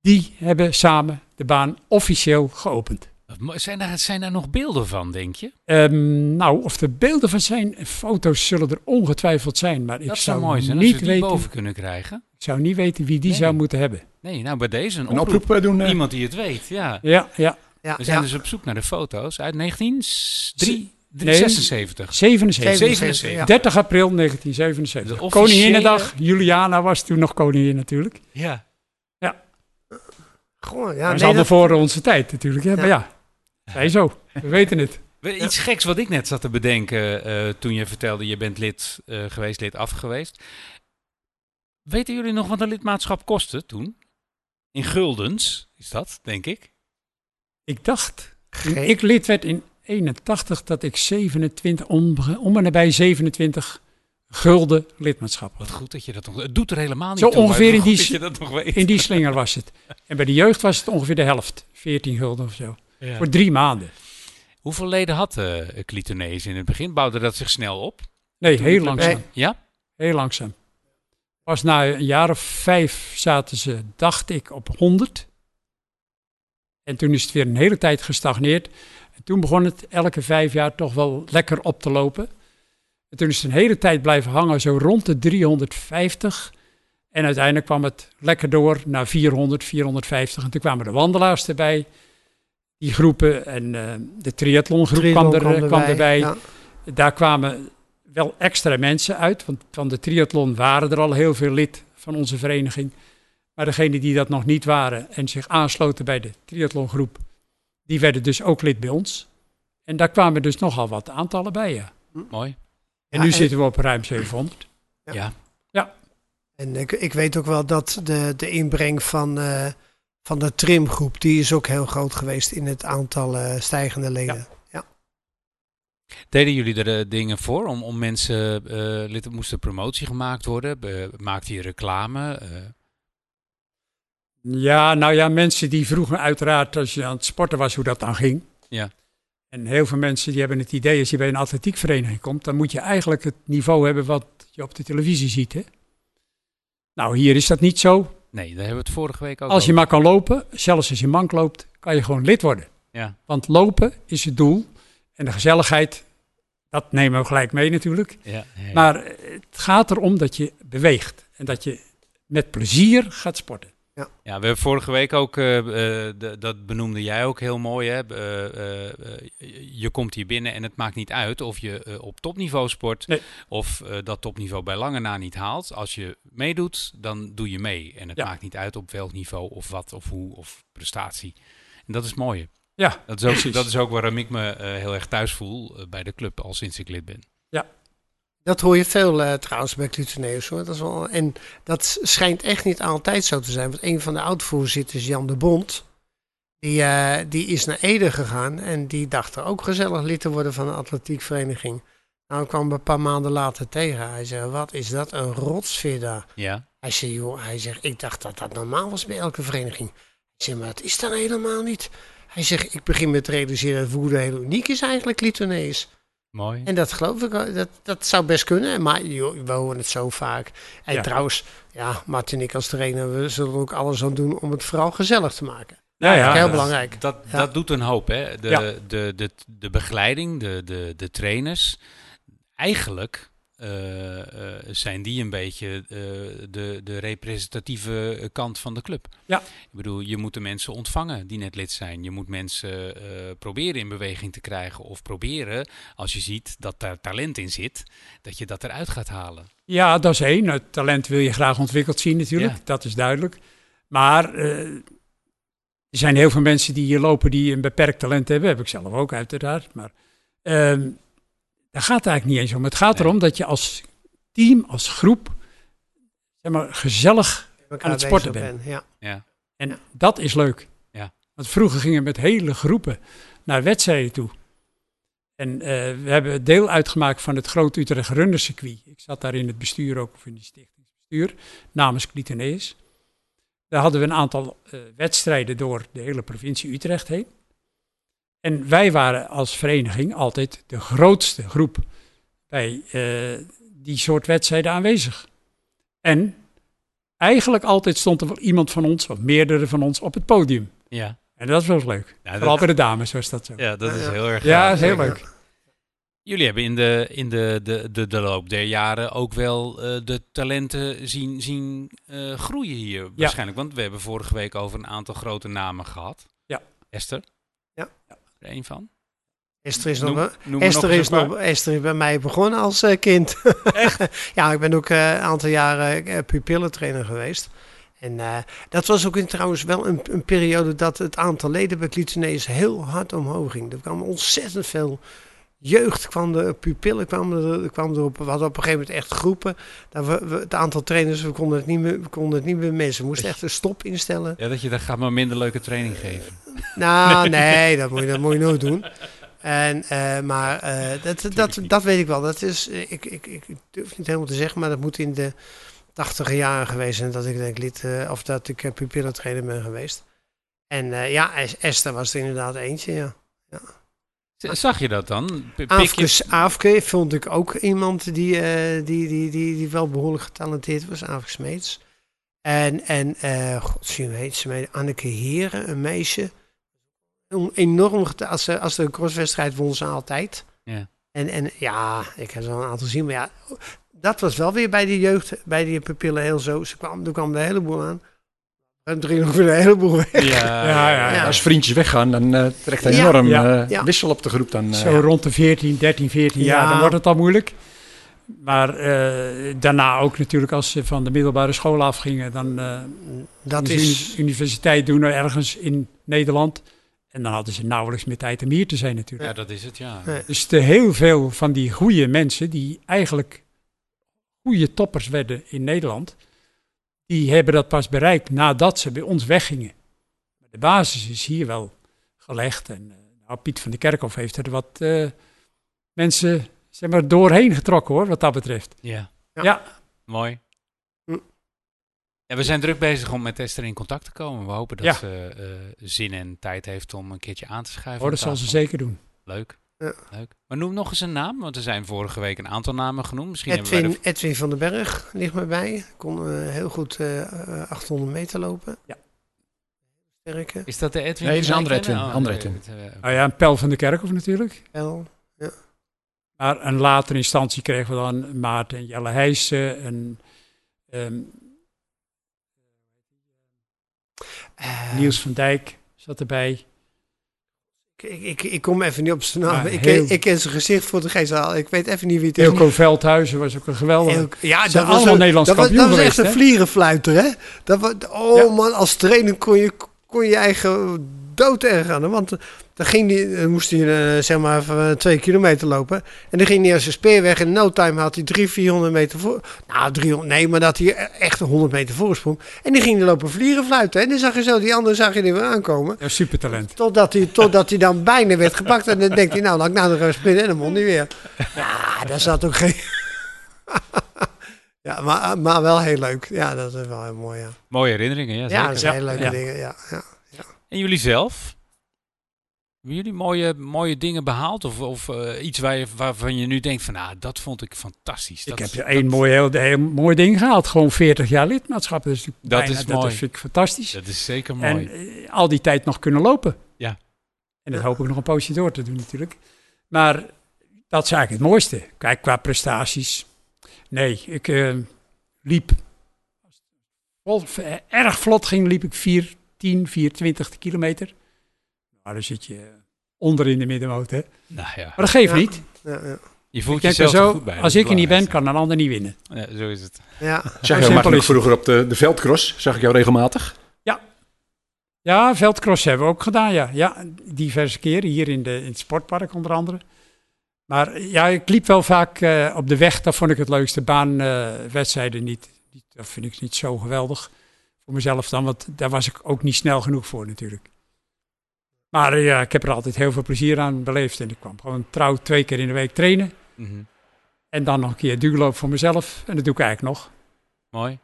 die hebben samen de baan officieel geopend. Zijn daar, zijn daar nog beelden van, denk je? Um, nou, of er beelden van zijn, foto's zullen er ongetwijfeld zijn. Maar dat ik zou, zou mooi zijn niet als we weten, boven kunnen krijgen. Ik zou niet weten wie die Nee. zou moeten hebben. Nee, nou bij deze een, Een oproep. oproep eh, doen. eh, Iemand die het weet, ja. Ja, ja. Ja, We zijn ja. dus op zoek naar de foto's uit 1976. Nee. 76. 77. 77. Ja. 30 april 1977. De officiële- Koninginnedag. Juliana was toen nog koningin natuurlijk. Ja. Ja, maar nee, ze hadden dat- voor onze tijd natuurlijk. Hè? Ja. Maar ja, zij zo. We weten het. We- Iets geks wat ik net zat te bedenken eh, toen je vertelde je bent lid eh, geweest, lid af geweest. Weten jullie nog wat een lidmaatschap kostte toen? In guldens is dat, denk ik. Ik dacht, Geen- ik lid werd in 81, dat ik 27, om, om en nabij 27 gulden lidmaatschap had. Wat goed dat je dat nog... Het doet er helemaal niet Zo toe, ongeveer in die goed dat je dat nog weet. In die slinger was het. En bij de jeugd was het ongeveer de helft. 14 gulden of zo. Ja. Voor drie maanden. Hoeveel leden had uh, Clitonees in het begin? Bouwde dat zich snel op? Nee, Toen heel langzaam. Ja? Heel langzaam. Pas na een jaar of vijf zaten ze, dacht ik, op 100. En toen is het weer een hele tijd gestagneerd. En toen begon het elke vijf jaar toch wel lekker op te lopen. En toen is het een hele tijd blijven hangen, zo rond de 350. En uiteindelijk kwam het lekker door naar 400, 450. En toen kwamen de wandelaars erbij, die groepen. En eh, de triathlongroep Triathlon kwam, er, kwam erbij. Ja. Daar kwamen wel extra mensen uit, want van de triathlon waren er al heel veel lid van onze vereniging. Maar degenen die dat nog niet waren en zich aansloten bij de triathlongroep, die werden dus ook lid bij ons. En daar kwamen dus nogal wat aantallen bij, ja. Mooi. En Ja, nu en- zitten we op ruim 700. Ja. Ja. En ik, ik weet ook wel dat de, de inbreng van, eh, van de trimgroep, die is ook heel groot geweest in het aantal eh, stijgende leden. Deden jullie er eh, dingen voor om, om mensen, eh lid, moest er promotie gemaakt worden? Maakte je reclame? Eh, Ja, nou ja, mensen die vroegen uiteraard als je aan het sporten was hoe dat dan ging. Ja. En heel veel mensen die hebben het idee als je bij een atletiekvereniging komt, dan moet je eigenlijk het niveau hebben wat je op de televisie ziet. Hè? Nou, hier is dat niet zo. nee, daar hebben we het vorige week ook Als je over. maar kan lopen, zelfs als je mank loopt, kan je gewoon lid worden. Ja, Want lopen is het doel. En de gezelligheid, dat nemen we gelijk mee natuurlijk. ja, ja, ja. Maar het gaat erom dat je beweegt. En dat je met plezier gaat sporten. Ja, we hebben vorige week ook, eh, eh, de- dat benoemde jij ook heel mooi. Hè? Eh, je komt hier binnen en het maakt niet uit of je op topniveau sport Nee. of dat topniveau bij lange na niet haalt. Als je meedoet, dan doe je mee. En het Ja. maakt niet uit op welk niveau of wat of hoe of prestatie. En dat is mooi. Ja, Dat is ook, Precies. dat is ook waarom ik me heel erg thuis voel bij de club al sinds ik lid ben. Dat hoor je veel eh, trouwens bij Cluteneus hoor. Dat is wel, en dat schijnt echt niet altijd zo te zijn. Want een van de oud-voorzitters, Jan de Bond, die, eh, die is naar Ede gegaan. En die dacht er ook gezellig lid te worden van een atletiekvereniging. Nou, ik kwam hem een paar maanden later tegen. Hij zei, wat is dat een rotsfeer daar. Ja, Hij zei, joh, hij zegt, ik dacht dat dat normaal was bij elke vereniging. Ik zeg, maar dat is dan helemaal niet. Hij zegt, ik begin me te realiseren dat Woerden heel uniek is eigenlijk, Litonees. Mooi. En dat geloof ik, dat, dat zou best kunnen. Maar joh, we horen het zo vaak. En Ja. trouwens, ja, Martin en ik als trainer, we zullen ook alles aan doen om het vooral gezellig te maken. Ja, ja. heel dat- belangrijk. Dat, Ja. dat doet een hoop, hè? De, de, de, de begeleiding, de, de, de trainers. Eigenlijk zijn die een beetje eh, de, de representatieve kant van de club. Ja. Ik bedoel, je moet de mensen ontvangen die net lid zijn. Je moet mensen eh, proberen in beweging te krijgen. Of proberen, als je ziet dat daar talent in zit, dat je dat eruit gaat halen. Ja, dat is één. Het talent wil je graag ontwikkeld zien natuurlijk, Ja. dat is duidelijk. Maar eh, er zijn heel veel mensen die hier lopen die een beperkt talent hebben. Heb ik zelf ook uiteraard. Maar ehm daar gaat het eigenlijk niet eens om. Het gaat Nee. erom dat je als team, als groep, zeg maar, gezellig... Aan het sporten ben. bent, Ja. Ja. En dat is leuk. Ja. Want vroeger gingen we met hele groepen naar wedstrijden toe. En eh, we hebben deel uitgemaakt van het Groot Utrecht Rundercircuit. Ik zat daar in het bestuur ook, of in die stichtingsbestuur, namens Clitoneus. Daar hadden we een aantal eh, wedstrijden door de hele provincie Utrecht heen. En wij waren als vereniging altijd de grootste groep bij eh, die soort wedstrijden aanwezig. En eigenlijk altijd stond er wel iemand van ons, of meerdere van ons, op het podium. Ja, En dat was leuk. ja, Vooral dat, bij de dames was dat zo. ja, dat is heel erg Ja, gaaf. is heel zeker. leuk. Jullie hebben in de, in de, de, de, de loop der jaren ook wel eh, de talenten zien, zien eh, groeien hier waarschijnlijk. Want we hebben vorige week over een aantal grote namen gehad. Ja. Esther? Ja. Er een van? Esther is Noem- nog... noem er Esther is, nog, Esther is bij mij begonnen als eh, kind. ja, ik ben ook eh, een aantal jaren eh, pupillentrainer geweest. En eh, dat was ook in, trouwens wel een, een periode dat het aantal leden bij Clitoneus heel hard omhoog ging. Er kwam ontzettend veel jeugd, kwam de pupillen kwamen er, kwam erop. We hadden op een gegeven moment echt groepen. Daar we, we- het aantal trainers, we konden het niet meer, we konden het niet meer mensen. We moesten echt een stop instellen. Ja, dat je daar gaat maar minder leuke training geven. Nou, nee, dat, moet je, dat moet je nooit doen. En, eh, maar eh, dat, dat, dat weet ik wel. Dat is, eh, ik, ik, ik durf niet helemaal te zeggen, maar dat moet in de tachtige jaren geweest zijn dat ik denk lid, eh, of dat ik pupillentrainer ben geweest. En eh, ja, Es- Esther was er inderdaad eentje, ja. Z- Zag je dat dan? Je, Aafke vond ik ook iemand die, eh, die, die, die, die wel behoorlijk getalenteerd was, Aafke Smeets. En, en eh god, zie hoe heet ze mij? Anneke Heren, een meisje. Een Enorm, als ze, als een crosswedstrijd won ze altijd. Ja. En, en ja, ik heb er wel een aantal zien, maar ja, dat was wel weer bij de jeugd, bij die pupillen heel zo. Ze kwam, er kwam een heleboel aan. En toen ging ook weer een heleboel weg. Ja, Ja, ja, ja. Als vriendjes weggaan, dan eh, trekt hij enorm Ja. eh, Ja. wissel op de groep. Dan, eh, Zo rond de 14, 13, 14 jaar, Ja. dan wordt het al moeilijk. Maar eh, daarna ook natuurlijk als ze van de middelbare school afgingen, dan eh Dat is, uni- universiteit doen ergens in Nederland. En dan hadden ze nauwelijks meer tijd om hier te zijn natuurlijk. Ja, dat is het, ja. Nee. Dus te heel veel van die goede mensen die eigenlijk goede toppers werden in Nederland, die hebben dat pas bereikt nadat ze bij ons weggingen. De basis is hier wel gelegd. En eh, nou, Piet van de Kerkhof heeft er wat eh, mensen zeg maar, doorheen getrokken hoor, wat dat betreft. Ja. Ja. Ja. Mooi. Hm. Ja, we zijn druk bezig om met Esther in contact te komen. We hopen dat Ja. ze eh, zin en tijd heeft om een keertje aan te schuiven. Dat zal ze zeker doen. Leuk. Ja. Leuk. Maar noem nog eens een naam, want er zijn vorige week een aantal namen genoemd. Misschien Edwin, de- Edwin van den Berg ligt mij bij. Kon eh, heel goed eh, eh, 800 meter lopen. Ja. Sterke. Is dat de Edwin? Nee, dat is een andere? Edwin, andere nee, Edwin. eh, Nou ja, een Pel van de Kerkhof natuurlijk. L. Maar een latere instantie kregen we dan Maarten en Jelle Heijsen en ehm, Eh, Niels van Dijk zat erbij. Ik, ik, ik kom even niet op zijn naam. Ja, ik, heel- ik ken zijn gezicht voor de geest al. Ik weet even niet wie het is. Ilko Veldhuizen was ook een geweldige. Ja, zijn was allemaal een- Nederlands dat was, kampioen dat was echt een vlierenfluiter, hè? Dat was, oh Ja. man, als trainer kon je, kon je eigen dood erg aan. Want dan, ging die, dan moest hij eh, zeg maar even, eh, twee kilometer lopen. En dan ging hij als een speerweg. In no time had hij drie, 400 meter voor. Nou, 300, nee, maar dat hij echt 100 meter voorsprong. En die ging hij lopen vlierenfluiten. En dan zag je zo, die andere zag je er weer aankomen. Ja, supertalent. Totdat hij, totdat hij dan bijna werd gepakt. En dan denkt hij, nou, laat ik nou nog even springen. En dan won hij weer. Ja, daar zat ook geen... ja, maar, maar wel heel leuk. Ja, dat is wel heel mooi, ja. Mooie herinneringen, ja. Ja, zeker. dat zijn hele leuke Ja. dingen, ja. ja. En jullie zelf? Hebben jullie mooie, mooie dingen behaald? Of, of eh, iets waar je, waarvan je nu denkt van, nou, dat vond ik fantastisch. Ik Dat- heb één mooi, heel, heel mooi ding gehaald. Gewoon 40 jaar lidmaatschap. Dat is, Dat bijna- is mooi. Dat vind ik fantastisch. Dat is zeker en mooi. eh, al die tijd nog kunnen lopen. Ja. En dat hoop ik nog een poosje door te doen natuurlijk. Maar dat is eigenlijk het mooiste. Kijk, qua prestaties. Nee, ik eh, liep... Erg vlot ging, liep ik 4, 10, 4, kilometer. Nou, dan zit je onder in de middenmoot, hè. nou ja, Maar dat geeft Ja. niet. Ja, ja. je voelt Ik denk jezelf zo, goed bij. als ik er niet ben, kan een ander niet winnen. Ja, zo is het. ja. Zag je Martin ook is het. vroeger op de, de veldcross? Zag ik jou regelmatig? Ja, veldcross hebben we ook gedaan, ja. Ja, diverse keren. Hier in, de, in het sportpark onder andere. Maar ja, ik liep wel vaak eh, op de weg. Dat vond ik het leukste. Baanwedstrijden niet, niet. Dat vind ik niet zo geweldig. Voor mezelf dan, want daar was ik ook niet snel genoeg voor natuurlijk. Maar eh, ja, ik heb er altijd heel veel plezier aan beleefd. En ik kwam gewoon trouw twee keer in de week trainen. Mhm. En dan nog een keer duurloop voor mezelf. En dat doe ik eigenlijk nog. Mooi.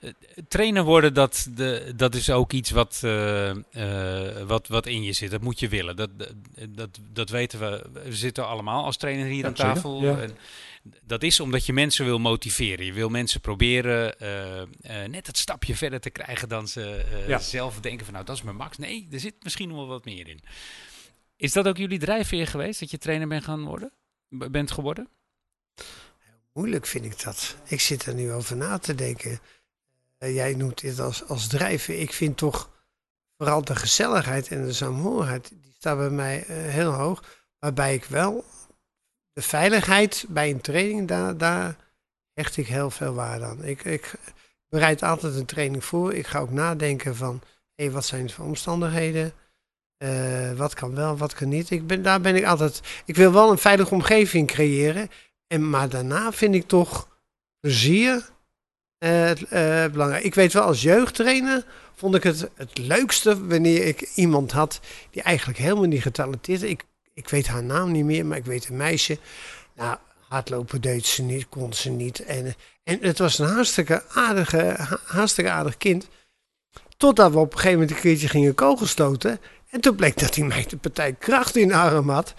Eh, trainer worden, dat, de, dat is ook iets wat, eh, eh, wat, wat in je zit. Dat moet je willen. Dat, dat, dat, weten we. We zitten allemaal als trainer hier Ja, aan tafel. Ja. En dat is omdat je mensen wil motiveren. Je wil mensen proberen eh, eh, net het stapje verder te krijgen dan ze eh, Ja. zelf denken van nou dat is mijn max. Nee, er zit misschien nog wel wat meer in. Is dat ook jullie drijfveer geweest dat je trainer bent gaan worden? B- Bent geworden? Moeilijk vind ik dat. Ik zit er nu over na te denken. Eh, jij noemt dit als, als drijven. Ik vind toch vooral de gezelligheid en de saamhorigheid, die staat bij mij heel hoog. Waarbij ik wel de veiligheid bij een training, daar, daar hecht ik heel veel waarde aan. Ik, ik bereid altijd een training voor. Ik ga ook nadenken van, hé, wat zijn de omstandigheden? Eh, wat kan wel, wat kan niet? Ik ben, daar ben ik altijd... Ik wil wel een veilige omgeving creëren. En, maar daarna vind ik toch plezier eh, eh, belangrijk. Ik weet wel, als jeugdtrainer vond ik het het leukste wanneer ik iemand had die eigenlijk helemaal niet getalenteerd is. Ik, ik weet haar naam niet meer, maar ik weet een meisje. Nou, hardlopen deed ze niet, kon ze niet. En, en het was een hartstikke, aardige, ha- hartstikke aardig kind. Totdat we op een gegeven moment een keertje gingen kogelstoten. En toen bleek dat die meid de partij kracht in de arm had.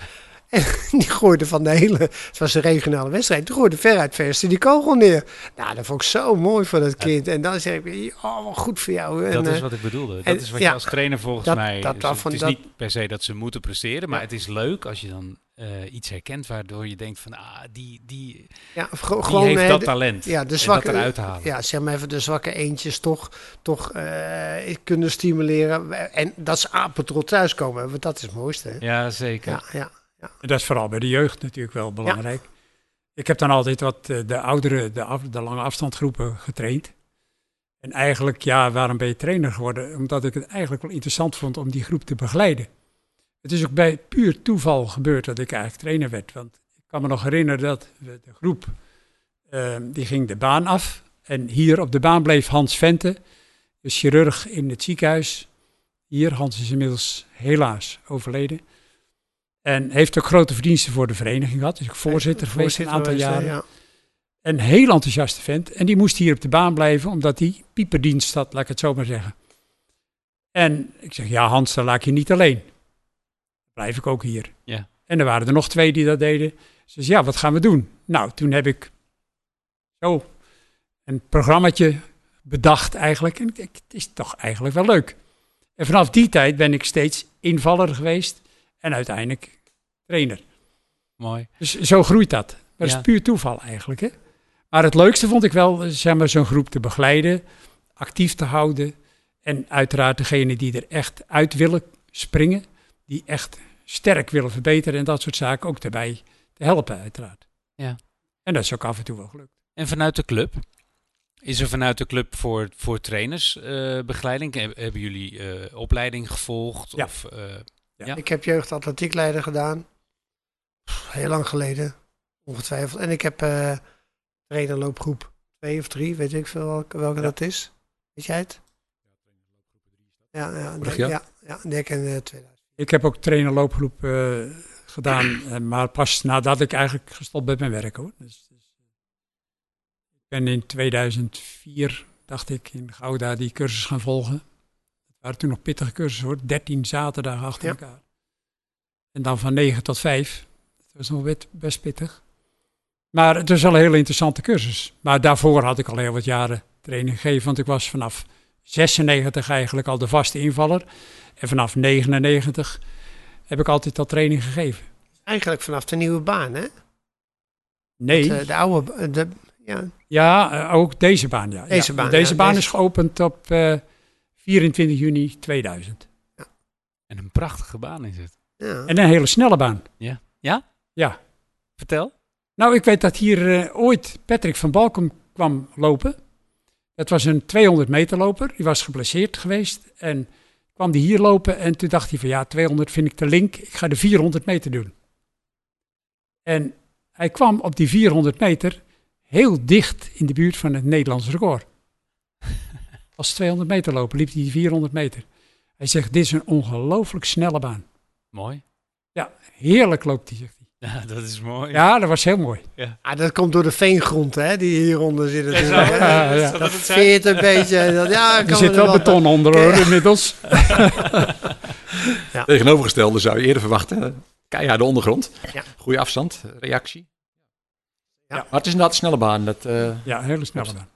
En die gooide van de hele, het was een regionale wedstrijd, die gooide veruit verste die kogel neer. Nou, dat vond ik zo mooi voor dat kind. En dan zeg ik, oh, wat goed voor jou. En, dat is eh, wat ik bedoelde. Dat en- is wat ja, je als trainer volgens dat- mij... dat dus het is dat- niet per se dat ze moeten presteren, maar Ja. het is leuk als je dan eh, iets herkent waardoor je denkt van, ah, die, die, Ja, of ge- die gewoon heeft dat talent. ja, de zwakke, dat eruit halen. Ja, zeg maar even de zwakke eentjes toch, toch eh, kunnen stimuleren. En dat ze apetrots thuiskomen, want dat is het mooiste. Hè? Ja, zeker. Ja, ja. En dat is vooral bij de jeugd natuurlijk wel belangrijk. Ik heb dan altijd wat eh, de oudere, de, af, de lange afstandgroepen getraind. En eigenlijk, ja, waarom ben je trainer geworden? Omdat ik het eigenlijk wel interessant vond om die groep te begeleiden. Het is ook bij puur toeval gebeurd dat ik eigenlijk trainer werd. Want ik kan me nog herinneren dat we de groep, eh, die ging de baan af. En hier op de baan bleef Hans Vente, de chirurg in het ziekenhuis. Hier, Hans is inmiddels helaas overleden. En heeft ook grote verdiensten voor de vereniging gehad. Is ook voorzitter geweest een aantal jaren. Ja. Een heel enthousiaste vent. En die moest hier op de baan blijven, omdat hij pieperdienst had, laat ik het zo maar zeggen. En ik zeg, ja Hans, dan laat ik je niet alleen. Blijf ik ook hier. Ja. En er waren er nog twee die dat deden. Ze zei, ja, wat gaan we doen? Nou, toen heb ik zo een programmaatje bedacht eigenlijk. En ik denk, het is toch eigenlijk wel leuk. En vanaf die tijd ben ik steeds invaller geweest. En uiteindelijk trainer. Mooi. Dus zo groeit dat. Dat Ja. is puur toeval eigenlijk. Hè? Maar het leukste vond ik wel, eh, zeg maar, zo'n groep te begeleiden, actief te houden. En uiteraard degene die er echt uit willen springen, die echt sterk willen verbeteren en dat soort zaken ook erbij te helpen, uiteraard. Ja. En dat is ook af en toe wel gelukt. En vanuit de club? Is er vanuit de club voor, voor trainers eh, begeleiding? Heb- hebben jullie eh, opleiding gevolgd? Ja. Of, eh, Ja. Ik heb jeugdatletiekleider gedaan. Heel lang geleden. Ongetwijfeld. En ik heb eh trainerloopgroep 2 of 3, weet ik veel welke, welke dat is. Weet jij het? Ja, ja, Vorig ja, ja, heb ik in eh, 2000. Ik heb ook trainerloopgroep eh gedaan, maar pas nadat ik eigenlijk gestopt ben met werken hoor. Dus, dus, ik ben in 2004, dacht ik, in Gouda die cursus gaan volgen. Het waren toen nog pittige cursussen hoor, 13 zaterdagen achter Ja. elkaar. En dan van 9 tot 5. Dat was nog best, best pittig. Maar het was wel een hele interessante cursus. Maar daarvoor had ik al heel wat jaren training gegeven, want ik was vanaf 96 eigenlijk al de vaste invaller. En vanaf 99 heb ik altijd al training gegeven. Eigenlijk vanaf de nieuwe baan, hè? Nee, De, de oude, ba- de, ja, ja, eh, ook deze baan. Ja. Deze Ja, baan, Deze ja, baan deze- is geopend op eh, 24 juni 2000. en een prachtige baan is het. ja. En een hele snelle baan. Ja? Ja? Ja. Vertel. Nou, ik weet dat hier eh, ooit Patrick van Balkum kwam lopen. Dat was een 200 meter loper. Die was geblesseerd geweest. En kwam die hier lopen. En toen dacht hij van ja, 200 vind ik te link. Ik ga de 400 meter doen. En hij kwam op die 400 meter heel dicht in de buurt van het Nederlands record. Als 200 meter lopen liep hij die 400 meter. Hij zegt, dit is een ongelooflijk snelle baan. Mooi. Ja, heerlijk loopt hij. Ja, dat is mooi. Ja, dat was heel mooi. Ah, dat komt door de veengrond, hè, die hieronder zit. Ja. Ja, ja. Zal Dat veert een beetje. Dat, ja, Er kan zit er wel beton onder hoor, inmiddels. Tegenovergestelde zou je eerder verwachten. Keiharde ondergrond. Ja. Goede afstand, reactie. Ja. Maar het is inderdaad een snelle baan. Dat, eh, Ja, hele snelle baan.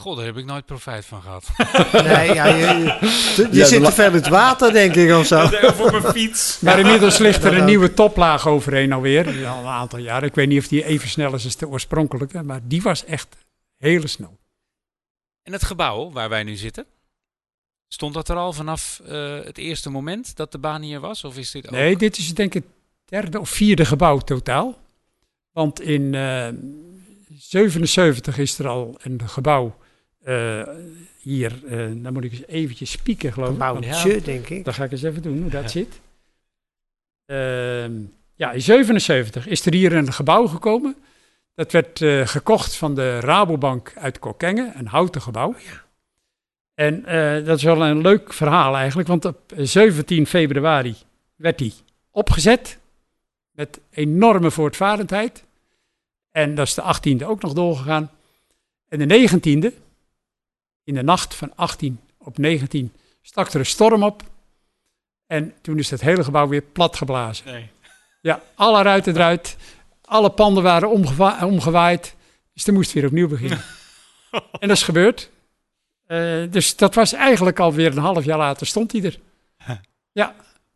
God, daar heb ik nooit profijt van gehad. Nee, ja, je, je, je Ja, zit te veel in het water, denk ik, of zo. Voor mijn fiets. Maar inmiddels ligt er een nieuwe toplaag overheen alweer. Al een aantal jaar. Ik weet niet of die even snel is als de oorspronkelijke. Maar die was echt hele snel. En het gebouw waar wij nu zitten, stond dat er al vanaf eh, het eerste moment dat de baan hier was? Of is dit ook... Nee, dit is denk ik het derde of vierde gebouw totaal. Want in eh 77 is er al een gebouw eh, hier. eh dan moet ik eens eventjes spieken geloof ik. want- Bouwtje, denk ik. Dat ga ik eens even doen hoe dat zit. Ehm, ja, in 77 is er hier een gebouw gekomen. Dat werd eh, gekocht van de Rabobank uit Kokkengen, een houten gebouw. En eh, dat is wel een leuk verhaal eigenlijk, want op 17 februari werd die opgezet met enorme voortvarendheid. En dat is de 18e ook nog doorgegaan. En de 19e, in de nacht van 18 op 19, stak er een storm op. En toen is het hele gebouw weer plat geblazen. Nee. Ja, alle ruiten eruit. Alle panden waren omgewa- omgewaaid. Dus er moest weer opnieuw beginnen. en dat is gebeurd. Eh, dus dat was eigenlijk alweer een half jaar later stond hij er. Ja,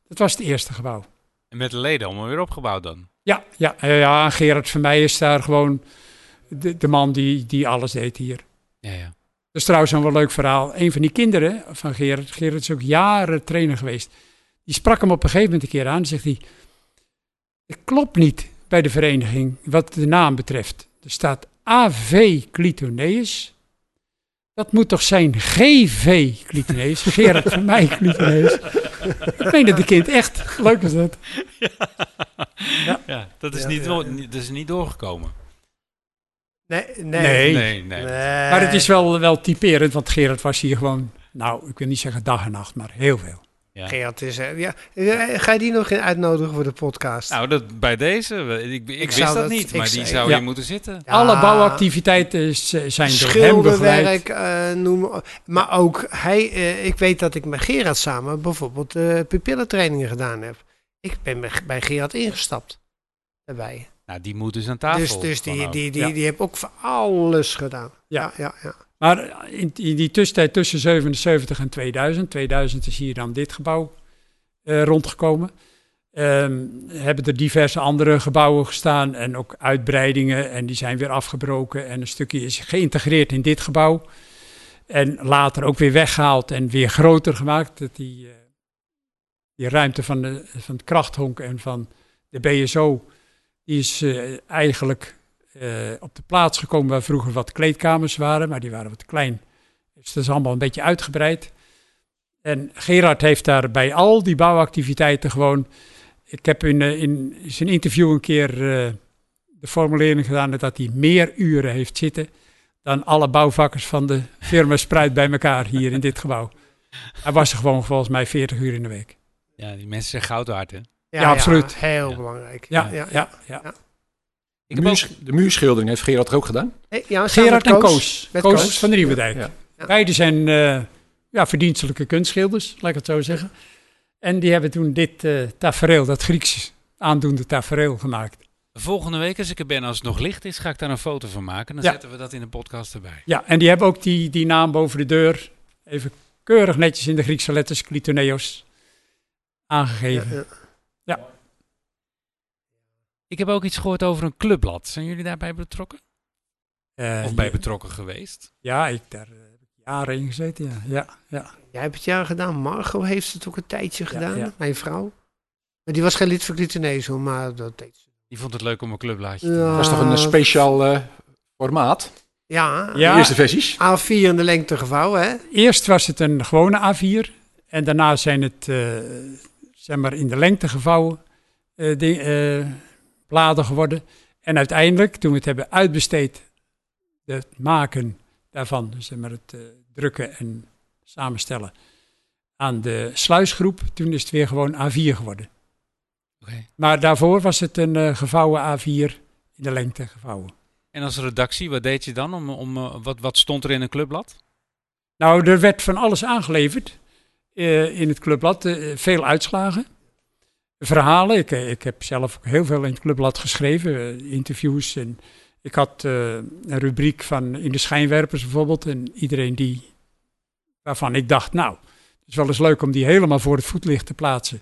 dat was het eerste gebouw. En met de leden allemaal weer opgebouwd dan. Ja, ja, ja Gerard van mij is daar gewoon de, de man die, die alles deed hier. Ja, ja. Dat is trouwens een wel leuk verhaal. Een van die kinderen van Gerard, Gerard is ook jaren trainer geweest. Die sprak hem op een gegeven moment een keer aan. En zegt hij, het klopt niet bij de vereniging wat de naam betreft. Er staat AV Clitoneus. Dat moet toch zijn GV Clitoneus? Gerard van mij Clitoneus. Ik meen dat de kind echt. Leuk is dat. ja dat, is Ja, niet ja, door- ja. niet- dat is niet doorgekomen. Nee, nee. Nee. Nee, nee. Maar het is wel, wel typerend, want Gerard was hier gewoon, nou, ik wil niet zeggen dag en nacht, maar heel veel. Ja. Gerard is, eh, ja. Ga je die nog in uitnodigen voor de podcast? Nou, dat, bij deze, ik, ik, wist dat, dat- niet, maar die zou- Ja. hier moeten zitten. Ja, Alle bouwactiviteiten zijn door hem begeleid. Schilderwerk, eh noem Maar ook hij, eh, ik weet dat ik met Gerard samen bijvoorbeeld eh pupillentrainingen gedaan heb. Ik ben bij- bij Gerard ingestapt. Daarbij. Nou, die moet dus aan tafel. Dus, dus die, die, die, Ja. die heb ook voor alles gedaan. Ja. ja, ja. Maar in, in die tussentijd tussen 77 en 2000, 2000 is hier dan dit gebouw eh, rondgekomen. Ehm, hebben er diverse andere gebouwen gestaan en ook uitbreidingen en die zijn weer afgebroken en een stukje is geïntegreerd in dit gebouw. En later ook weer weggehaald en weer groter gemaakt. Dat die, eh, die ruimte van, de, van het krachthonk en van de BSO, die is eh, eigenlijk eh, op de plaats gekomen waar vroeger wat kleedkamers waren, maar die waren wat klein. Dus dat is allemaal een beetje uitgebreid. En Gerard heeft daar bij al die bouwactiviteiten gewoon. Ik heb in, eh, in zijn interview een keer de formulering gedaan dat hij meer uren heeft zitten dan alle bouwvakkers van de firma Spruit bij elkaar hier in dit gebouw. Hij was er gewoon volgens mij 40 uur in de week. Ja, die mensen zijn goud hè? Ja, absoluut. heel Ja. belangrijk. Ja, ja, ja. Ik De, heb ook, muurs- de muurschildering heeft Gerard er ook gedaan. Hey, ja, Gerard en Koos. Met Koos, Koos. van de Nieuwendijk. Ja. Ja. Beiden zijn eh, ja, verdienstelijke kunstschilders, laat ik het zo zeggen. En die hebben toen dit eh tafereel, dat Grieks aandoende tafereel gemaakt. volgende week, als ik er ben, als het nog licht is, ga ik daar een foto van maken. Dan Ja. zetten we dat in de podcast erbij. Ja, en die hebben ook die, die naam boven de deur, even keurig netjes in de Griekse letters, Klitoneos, aangegeven. Ja, ja. Ik heb ook iets gehoord over een clubblad. Zijn jullie daarbij betrokken? Eh, Of bij ja, betrokken geweest? Ja, ik, daar heb ik jaren in gezeten, ja. ja, ja. Jij hebt het jaar gedaan. Margot heeft het ook een tijdje gedaan. ja. Mijn vrouw. Maar die was geen lid van Clitonezo, maar dat deed ze. Die vond het leuk om een clubblaadje te Ja. doen. Dat was toch een speciaal eh, formaat? Ja, Ja. De eerste versies. A4 in de lengte gevouwen, hè? Eerst was het een gewone A4 en daarna zijn het, eh, zeg maar, in de lengte gevouwen eh, ding- eh, bladen geworden. En uiteindelijk, toen we het hebben uitbesteed, het maken daarvan, dus zeg maar het eh, drukken en samenstellen, aan de sluisgroep, toen is het weer gewoon A4 geworden. Maar daarvoor was het een gevouwen A4 in de lengte gevouwen. En als redactie, wat deed je dan? Om, om, wat, wat stond er in een clubblad? Nou, er werd van alles aangeleverd eh, in het clubblad. eh, veel uitslagen, verhalen. Ik, eh, ik heb zelf ook heel veel in het clubblad geschreven, interviews. En ik had een rubriek van in de schijnwerpers bijvoorbeeld. En iedereen die, waarvan ik dacht, nou, het is wel eens leuk om die helemaal voor het voetlicht te plaatsen.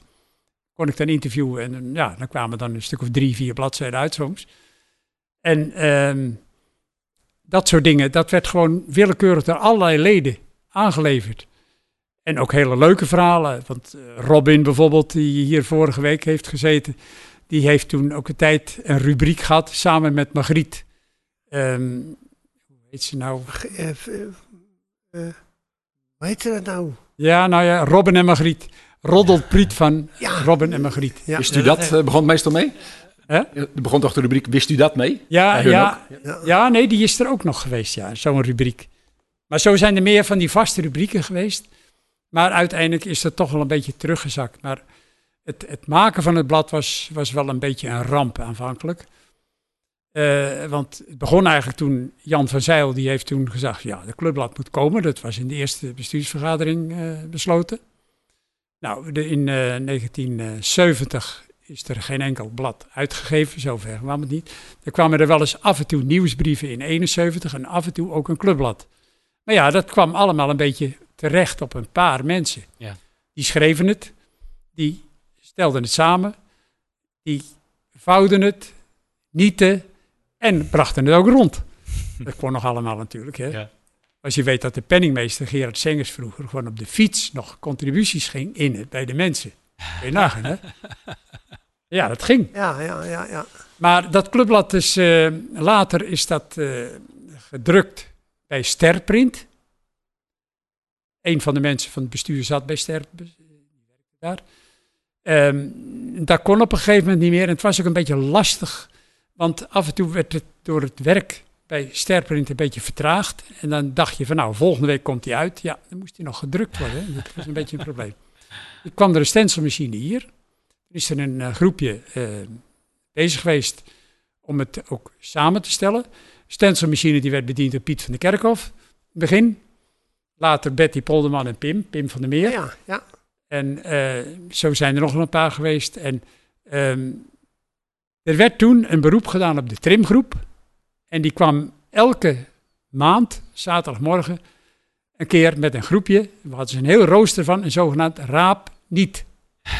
Kon ik dan interviewen en ja, dan kwamen dan een stuk of drie, vier bladzijden uit soms. En ehm, dat soort dingen, dat werd gewoon willekeurig door allerlei leden aangeleverd. En ook hele leuke verhalen. Want eh, Robin bijvoorbeeld, die hier vorige week heeft gezeten, die heeft toen ook een tijd een rubriek gehad samen met Margriet. Ehm, hoe heet ze nou? Hoe heet dat nou? Ja, nou ja, Robin en Margriet. Roddelpriet van Ja. Robin en Margriet. Ja. Wist u dat? eh, begon het meestal mee? Hè? Er begon toch de rubriek Wist u dat mee? Ja, ja, Ja. ja, nee, die is er ook nog geweest, ja, zo'n rubriek. Maar zo zijn er meer van die vaste rubrieken geweest. Maar uiteindelijk is dat toch wel een beetje teruggezakt. Maar het, het maken van het blad was, was wel een beetje een ramp aanvankelijk. Eh, want het begon eigenlijk toen Jan van Zijl, die heeft toen gezegd, ja, de clubblad moet komen. Dat was in de eerste bestuursvergadering eh, besloten. Nou, de, in eh, 1970 is er geen enkel blad uitgegeven, zover kwam het niet. Er kwamen er wel eens af en toe nieuwsbrieven in 71 en af en toe ook een clubblad. Maar ja, dat kwam allemaal een beetje terecht op een paar mensen. Ja. Die schreven het, die stelden het samen. die vouwden het, nieten en brachten het ook rond. Dat kon nog allemaal natuurlijk. Hè? Ja. Als je weet dat de penningmeester Gerard Sengers vroeger gewoon op de fiets nog contributies ging in het bij de mensen. Kun je nagaan, hè? Ja, dat ging. Ja, ja, ja, ja. Maar dat clubblad is, eh, later is dat eh, gedrukt bij Sterprint. Een van de mensen van het bestuur zat bij Ster. Daar. Ehm, dat kon op een gegeven moment niet meer. En het was ook een beetje lastig. Want af en toe werd het door het werk bij Sterprint een beetje vertraagd. En dan dacht je van nou, volgende week komt hij uit. Ja, dan moest hij nog gedrukt worden. Dat was een beetje een probleem. Ik kwam er een stencilmachine hier. Er is er een eh, groepje eh, bezig geweest om het ook samen te stellen. Stencilmachine die werd bediend door Piet van der Kerkhof. Begin. Later Betty Polderman en Pim, Pim van der Meer. Ja, ja. En eh, zo zijn er nog een paar geweest. En ehm, er werd toen een beroep gedaan op de trimgroep. En die kwam elke maand, zaterdagmorgen, een keer met een groepje. We hadden ze een heel rooster van, een zogenaamd raap-niet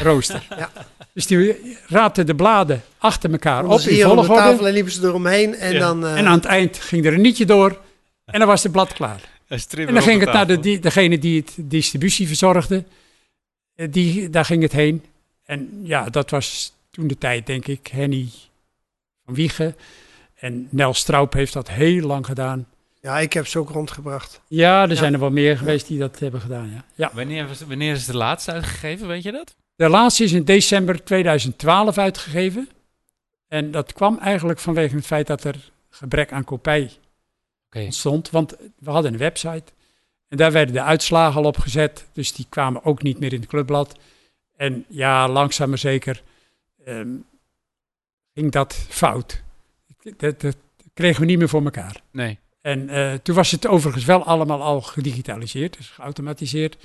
rooster. Ja. Dus die raapten de bladen achter elkaar op Op in hier op de volgorde. tafel en liepen ze eromheen. En Ja. dan... eh, En aan het eind ging er een nietje door. En dan was het blad klaar. En dan ging het naar de, die, degene die het distributie verzorgde. Eh, Die, daar ging het heen. En ja, dat was toen de tijd, denk ik, Henny van Wiegen. En Nel Straub heeft dat heel lang gedaan. ja, ik heb ze ook rondgebracht. Ja, er Ja. zijn er wel meer geweest die dat hebben gedaan. Ja. Ja. Wanneer, was- wanneer is de laatste uitgegeven, weet je dat? De laatste is in december 2012 uitgegeven. En dat kwam eigenlijk vanwege het feit dat er gebrek aan kopij Ontstond. Want we hadden een website en daar werden de uitslagen al op gezet. Dus die kwamen ook niet meer in het clubblad. En ja, langzaam maar zeker ehm, ging dat fout. Dat, dat kregen we niet meer voor elkaar. Nee. En eh, toen was het overigens wel allemaal al gedigitaliseerd, dus geautomatiseerd.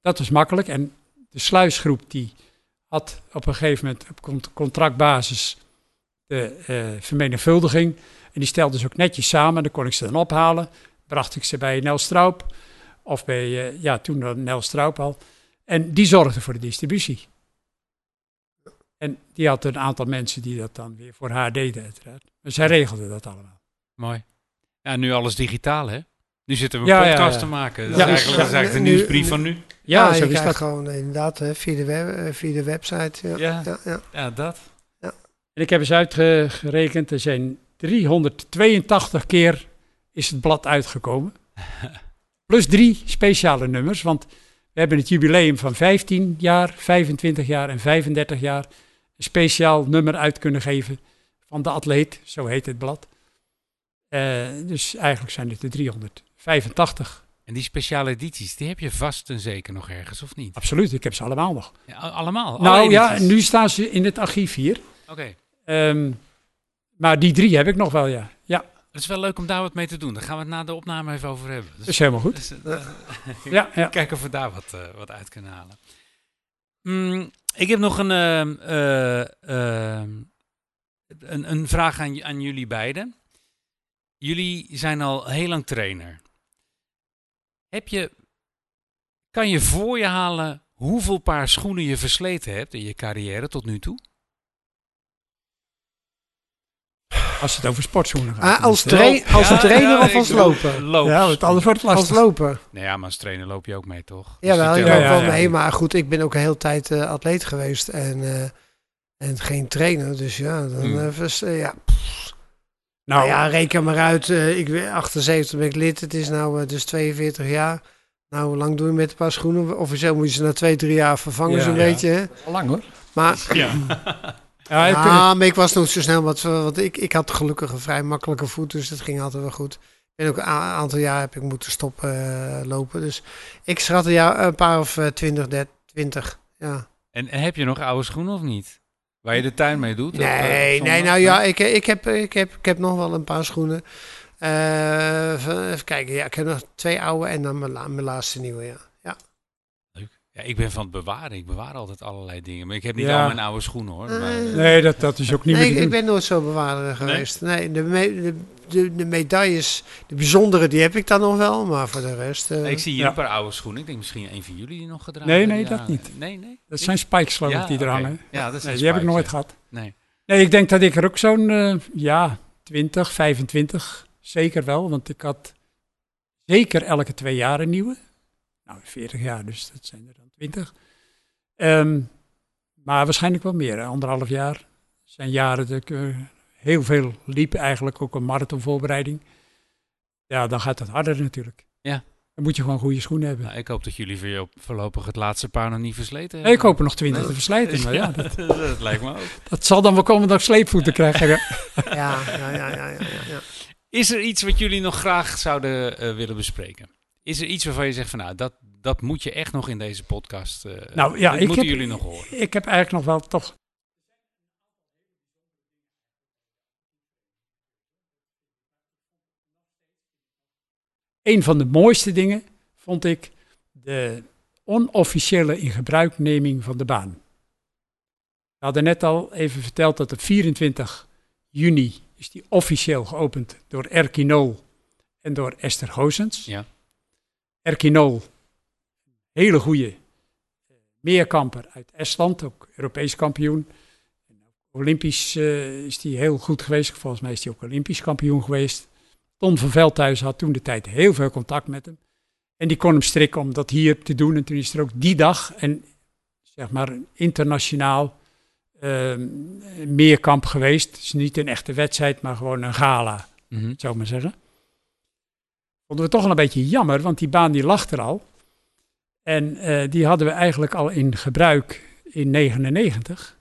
Dat was makkelijk. En de sluisgroep die had op een gegeven moment op cont- contractbasis de eh, vermenigvuldiging. En die stelde ze ook netjes samen. Dan kon ik ze dan ophalen. Bracht ik ze bij Nel Straub. Of bij, eh, ja, toen dan Nel Straub al. En die zorgde voor de distributie. En die had een aantal mensen die dat dan weer voor haar deden, uiteraard. Maar zij regelde dat allemaal. Mooi. Ja, nu alles digitaal, hè? Nu zitten we Ja, een ja, podcast ja. te maken. Dat Ja, is eigenlijk, dat is eigenlijk de Nu- nieuwsbrief van nu. Ja, Ja, zo je is krijgt dat. gewoon inderdaad hè, via, de web, eh, via de website. Ja. Ja, Ja, ja. ja dat. En ik heb eens uitgerekend, er zijn 382 keer is het blad uitgekomen. Plus drie speciale nummers, want we hebben het jubileum van 15 jaar, 25 jaar en 35 jaar een speciaal nummer uit kunnen geven van de atleet, zo heet het blad. Eh, dus eigenlijk zijn het er 385. En die speciale edities, die heb je vast en zeker nog ergens, of niet? Absoluut, ik heb ze allemaal nog. Ja, allemaal? Alle nou ja, nu staan ze in het archief hier. Oké. Ehm, maar die drie heb ik nog wel, ja. Ja, Het is wel leuk om daar wat mee te doen. Daar gaan we het na de opname even over hebben. dat Dus, is helemaal goed. dus, eh, Ja, ja. Kijken of we daar wat, eh, wat uit kunnen halen. Mm, ik heb nog een, ehm, eh, ehm, een, een vraag aan, aan jullie beiden. Jullie zijn al heel lang trainer. Heb je, kan je voor je halen hoeveel paar schoenen je versleten hebt in je carrière tot nu toe? Als het over sportschoenen gaat. Ah, als, trai- als trainer ja, of als loops. Ja, want anders wordt het Als lastig. loper. Nee, ja, maar als trainer loop je ook mee, toch? Dus ja, wel ja. mee. Maar goed, ik ben ook een hele tijd eh, atleet geweest. En, eh, en geen trainer. Dus ja, dan Hmm. eh, ja. Nou, Nou ja, reken maar uit. eh, ik ben 78 ben ik lid. Het is nou dus 42 jaar. Nou, hoe lang doe je met een paar schoenen? Officieel moet je ze na twee, drie jaar vervangen, Ja. zo'n Ja. beetje. Hè? Al lang hoor. Maar, ja, ik, ja, maar ik was nog zo snel. Want, want ik, ik had gelukkig een vrij makkelijke voet. Dus dat ging altijd wel goed. En ook een aantal jaar heb ik moeten stoppen eh, lopen. Dus ik schat een, jaar, een paar of eh, 20, 30, 20. Ja. En, en heb je nog oude schoenen of niet? Waar je de tuin mee doet? op, eh, Nee, nee, nou ja, ik, ik, heb, ik, heb, ik heb nog wel een paar schoenen. Eh, even even kijken, ja, ik heb nog twee oude en dan mijn, la- mijn laatste nieuwe, ja. Ja. Ik ben van het bewaren. Ik bewaar altijd allerlei dingen. Maar ik heb niet Ja. al mijn oude schoenen hoor. Maar, Eh, nee, dat, dat is ook niet Nee, meer ik, ben nooit zo bewaarder geweest. Nee, de, me- de, de, de medailles, de bijzondere, die heb ik dan nog wel, maar voor de rest... eh, ik zie hier Ja. een paar oude schoenen. Ik denk misschien een van jullie die nog gedragen Nee, nee, dat niet. Nee, nee. Dat zijn spikes, geloof ik, Ja, die er hangen. Ja, dat zijn Nee, die heb ik nooit ja. gehad. Nee. Nee, ik denk dat ik er ook zo'n, eh, ja, 20, 25, zeker wel. Want ik had zeker elke twee jaar een nieuwe. Nou, 40 jaar, dus dat zijn er dan 20. Ehm, maar waarschijnlijk wel meer, anderhalf jaar. Dat zijn jaren dat ik eh, heel veel liep, eigenlijk ook een marathonvoorbereiding. Ja, dan gaat het harder natuurlijk. Ja. Dan moet je gewoon goede schoenen hebben. Nou, ik hoop dat jullie voor je voorlopig het laatste paar nog niet versleten Nee, hebben. ik hoop er nog 20 te verslijten, maar ja, dat, dat lijkt me ook. dat zal dan wel komen dat ik sleepvoeten krijg. Ja. Ja, ja, ja, ja, ja, ja. Is er iets wat jullie nog graag zouden eh, willen bespreken? Is er iets waarvan je zegt van nou, dat, dat moet je echt nog in deze podcast. eh Nou ja, ik moeten heb, jullie nog horen. ik heb eigenlijk nog wel toch. Een van de mooiste dingen vond ik de onofficiële ingebruikneming van de baan. We hadden net al even verteld dat op 24 juni is die officieel geopend door Erkinol en door Esther Goosens. Ja. Erkinol, hele goede meerkamper uit Estland, ook Europees kampioen. Olympisch eh, is hij heel goed geweest. Volgens mij is hij ook Olympisch kampioen geweest. Ton van Veldhuizen had toen de tijd heel veel contact met hem. En die kon hem strikken om dat hier te doen. En toen is er ook die dag een, zeg maar, internationaal ehm, meerkamp geweest. Het is niet een echte wedstrijd, maar gewoon een gala, Mhm. zou ik maar zeggen. Vonden we toch wel een beetje jammer, want die baan die lag er al. En eh, die hadden we eigenlijk al in gebruik in 99.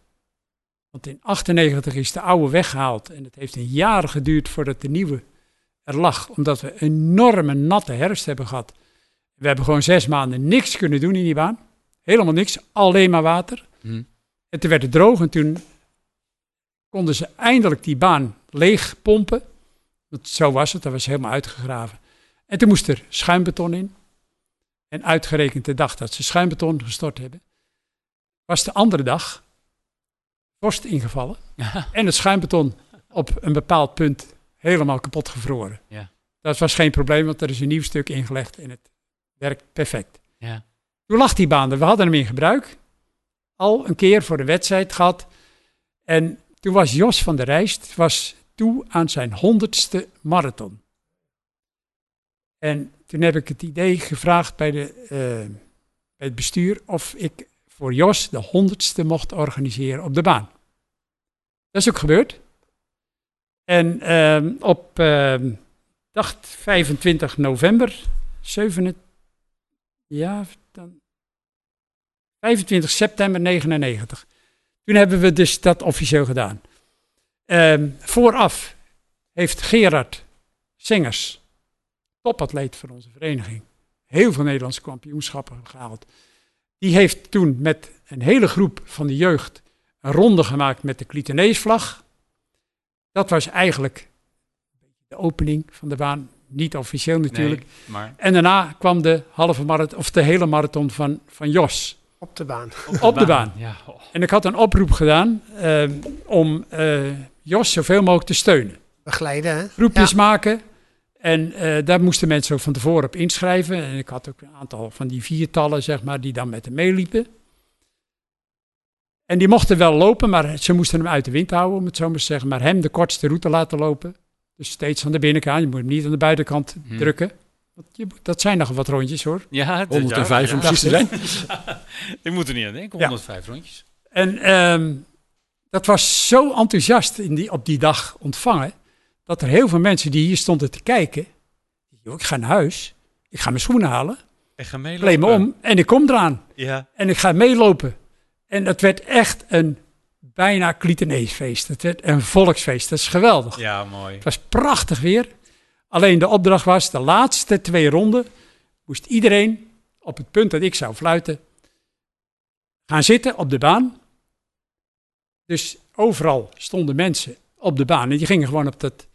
Want in 98 is de oude weggehaald en het heeft een jaar geduurd voordat de nieuwe er lag. Omdat we een enorme natte herfst hebben gehad. We hebben gewoon zes maanden niks kunnen doen in die baan. Helemaal niks, alleen maar water. Mhm. En toen werd het droog en toen konden ze eindelijk die baan leeg pompen. Want zo was het, dat was helemaal uitgegraven. En toen moest er schuimbeton in. En uitgerekend de dag dat ze schuimbeton gestort hebben, was de andere dag vorst ingevallen. En het schuimbeton op een bepaald punt helemaal kapot gevroren. Ja. Dat was geen probleem, want er is een nieuw stuk ingelegd en het werkt perfect. Ja. Toen lag die baan er. We hadden hem in gebruik. Al een keer voor de wedstrijd gehad. En toen was Jos van der Rijst was toe aan zijn honderdste marathon. En toen heb ik het idee gevraagd bij, de, eh, bij het bestuur of ik voor Jos de honderdste mocht organiseren op de baan. Dat is ook gebeurd. En ehm, op ehm dacht 25 november, 7, ja, dan 25 september 99. Toen hebben we dus dat officieel gedaan. Ehm, vooraf heeft Gerard Singers, topatleet van onze vereniging, heel veel Nederlandse kampioenschappen gehaald. Die heeft toen met een hele groep van de jeugd een ronde gemaakt met de Clitoneesvlag. Dat was eigenlijk de opening van de baan. Niet officieel natuurlijk. Nee, maar En daarna kwam de halve marathon, of de hele marathon van, van Jos. Op de baan. Op de baan. Ja, oh. En ik had een oproep gedaan eh, om eh, Jos zoveel mogelijk te steunen. Begeleiden, hè? Groepjes Ja. maken. En eh, daar moesten mensen ook van tevoren op inschrijven. En ik had ook een aantal van die viertallen, zeg maar, die dan met hem meeliepen. En die mochten wel lopen, maar ze moesten hem uit de wind houden, om het zo maar te zeggen. Maar hem de kortste route laten lopen. Dus steeds aan de binnenkant. Je moet hem niet aan de buitenkant Hm. drukken. Want je, dat zijn nog wat rondjes hoor. ja, het- 105 om ja, precies te zijn. Ik moet er niet aan denken, Ja. 105 rondjes. En ehm, dat was zo enthousiast in die, op die dag ontvangen. Dat er heel veel mensen die hier stonden te kijken. "Joh, Ik ga naar huis. Ik ga mijn schoenen halen. En ga meelopen. Kleed me om en ik kom eraan. Ja. En ik ga meelopen. En dat werd echt een bijna Clitoneesfeest. Het werd een volksfeest. Dat is geweldig. ja, mooi. Het was prachtig weer. Alleen de opdracht was, de laatste twee ronden moest iedereen op het punt dat ik zou fluiten gaan zitten op de baan. Dus overal stonden mensen op de baan en die gingen gewoon op dat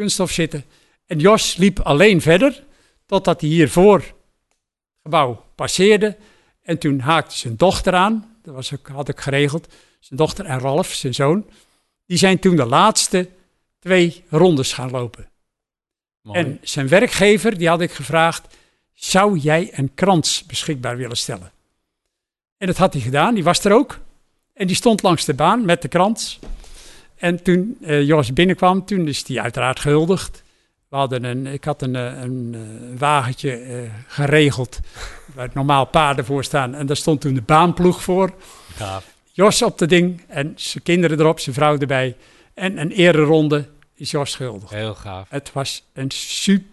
kunststof zitten. En Jos liep alleen verder totdat hij hier voor het gebouw passeerde. En toen haakte zijn dochter aan, dat was ook, had ik geregeld. Zijn dochter en Ralf, zijn zoon. Die zijn toen de laatste twee rondes gaan lopen. mooi. En zijn werkgever, die had ik gevraagd, zou jij een krans beschikbaar willen stellen? En dat had hij gedaan, die was er ook. En die stond langs de baan met de krans. En toen eh, Jos binnenkwam, toen is hij uiteraard gehuldigd. We hadden een, ik had een, eh, een, eh, wagentje geregeld waar normaal paarden voor staan. En daar stond toen de baanploeg voor. Gaaf. Jos op de ding en zijn kinderen erop, zijn vrouw erbij. En een ereronde is Jos gehuldigd. Heel gaaf. Het was een super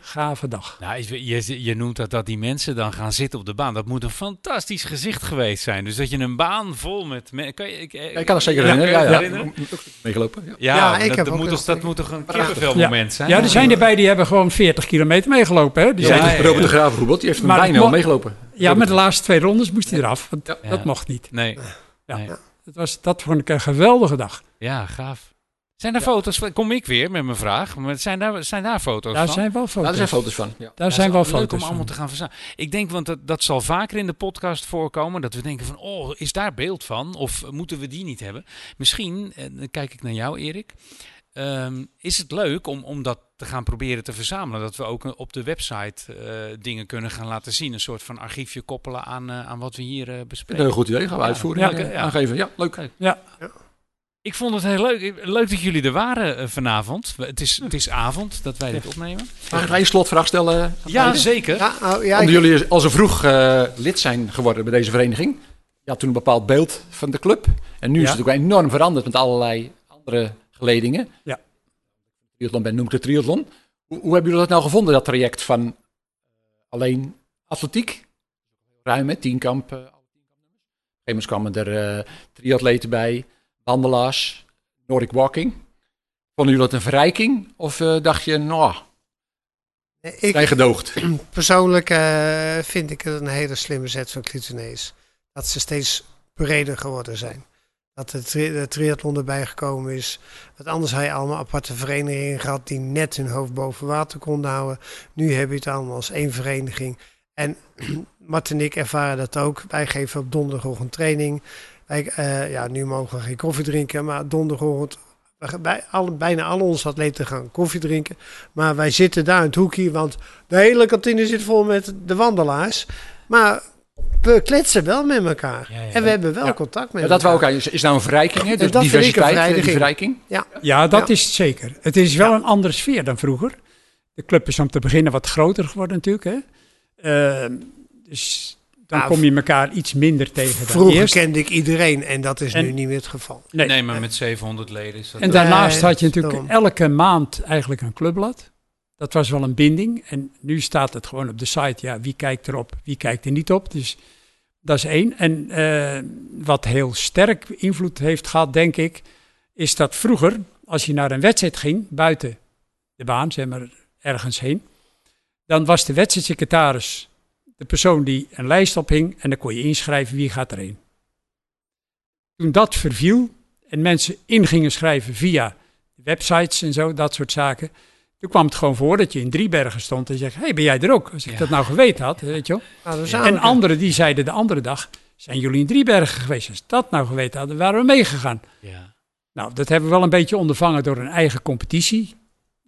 gave dag. Nou, je, je, je noemt dat, dat die mensen dan gaan zitten op de baan. Dat moet een fantastisch gezicht geweest zijn. Dus dat je een baan vol met... Kan je, ik, Ja, ik kan het zeker herinneren. Ja, ja. herinneren? Meegelopen. Ja. Ja, Ja, ik dat, heb dat ook moet toch, dat moet toch een kippenvelmoment zijn? Ja, er zijn erbij die hebben gewoon 40 kilometer meegelopen. Hè? Die Ja, zijn, ja, ja. Robert de Graaf bijvoorbeeld, die heeft Maar bijna het al meegelopen. ja, maar de laatste twee rondes moest hij eraf. Want Ja. dat Ja. mocht niet. Nee. Ja. Nee. Dat, was, dat vond ik een geweldige dag. Ja, gaaf. Zijn daar foto's van? Kom ik weer met mijn vraag. Maar zijn daar, zijn daar foto's Daar van? zijn wel foto's. daar zijn foto's van. Ja. Daar Ja, zijn wel is leuk foto's om allemaal van. te gaan verzamelen. Ik denk, want dat, dat zal vaker in de podcast voorkomen, dat we denken van, oh, is daar beeld van? Of moeten we die niet hebben? Misschien, eh, dan kijk ik naar jou Erik, ehm, is het leuk om, om dat te gaan proberen te verzamelen? Dat we ook eh, op de website eh, dingen kunnen gaan laten zien. Een soort van archiefje koppelen aan, aan wat we hier Een bespreken. heel goed idee, gaan we uitvoeren. Ja. Ja, Ja. Aangeven, ja, leuk. Ja, Ik vond het heel leuk. Leuk dat jullie er waren eh, vanavond. Het is, het is avond dat wij dit opnemen. Mag ik één slotvraag stellen? Ja, zeker. Ja, oh, ja, Omdat ik- jullie al zo vroeg eh, lid zijn geworden bij deze vereniging. Je had toen een bepaald beeld van de club. En nu is het ook enorm veranderd met allerlei andere geledingen. Ja. Triathlon ben noemt het triathlon. Hoe, hoe hebben jullie dat nou gevonden, dat traject van eh, alleen atletiek? Ruim, hè? Tienkamp. alle tienkampnummers. Op een gegeven moment kwamen er eh, triatleten bij, wandelaars, Nordic walking. Vonden jullie dat een verrijking? Of eh, dacht je, nou, ik, zijn gedoogd? Persoonlijk eh, vind ik het een hele slimme zet van Clitonees. Dat ze steeds breder geworden zijn. Dat de, tri de triathlon erbij gekomen is. Want anders had je allemaal aparte verenigingen gehad die net hun hoofd boven water konden houden. Nu heb je het allemaal als één vereniging. En Mart en ik ervaren dat ook. Wij geven op donderdagochtend training. Eh, ja, nu mogen we geen koffie drinken, maar donderdagochtend... Bij alle, bijna al onze atleten gaan koffie drinken. Maar wij zitten daar in het hoekje, want de hele kantine zit vol met de wandelaars. Maar we kletsen wel met elkaar. Ja, ja. En we hebben wel Ja. contact met Ja, dat elkaar. ook aan. Is nou een verrijking, hè? Dus dat een diversiteit, die verrijking. verrijking. ja dat Ja. is het zeker. Het is wel een andere sfeer dan vroeger. De club is om te beginnen wat groter geworden natuurlijk. Hè? Ehm, dus dan Nou, kom je elkaar iets minder tegen dan Vroeger eerst. kende ik iedereen en dat is En- nu niet meer het geval. Nee. Nee, maar met 700 leden is dat... En daarnaast Nee, had je natuurlijk daarom. elke maand eigenlijk een clubblad. Dat was wel een binding. En nu staat het gewoon op de site. Ja, wie kijkt erop, wie kijkt er niet op. Dus dat is één. En eh, wat heel sterk invloed heeft gehad, denk ik, is dat vroeger, als je naar een wedstrijd ging, buiten de baan, zeg maar ergens heen, dan was de wedstrijdsecretaris de persoon die een lijst ophing en dan kon je inschrijven wie gaat erheen. Toen dat verviel en mensen in gingen schrijven via websites en zo, dat soort zaken. Toen kwam het gewoon voor dat je in Driebergen stond en zegt, hey, ben jij er ook? Als ik Ja. dat nou geweten had, weet je wel. Nou, Ja. En anderen die zeiden de andere dag, zijn jullie in Driebergen geweest? Als dat nou geweten hadden, waren we meegegaan. Ja. Nou, dat hebben we wel een beetje ondervangen door een eigen competitie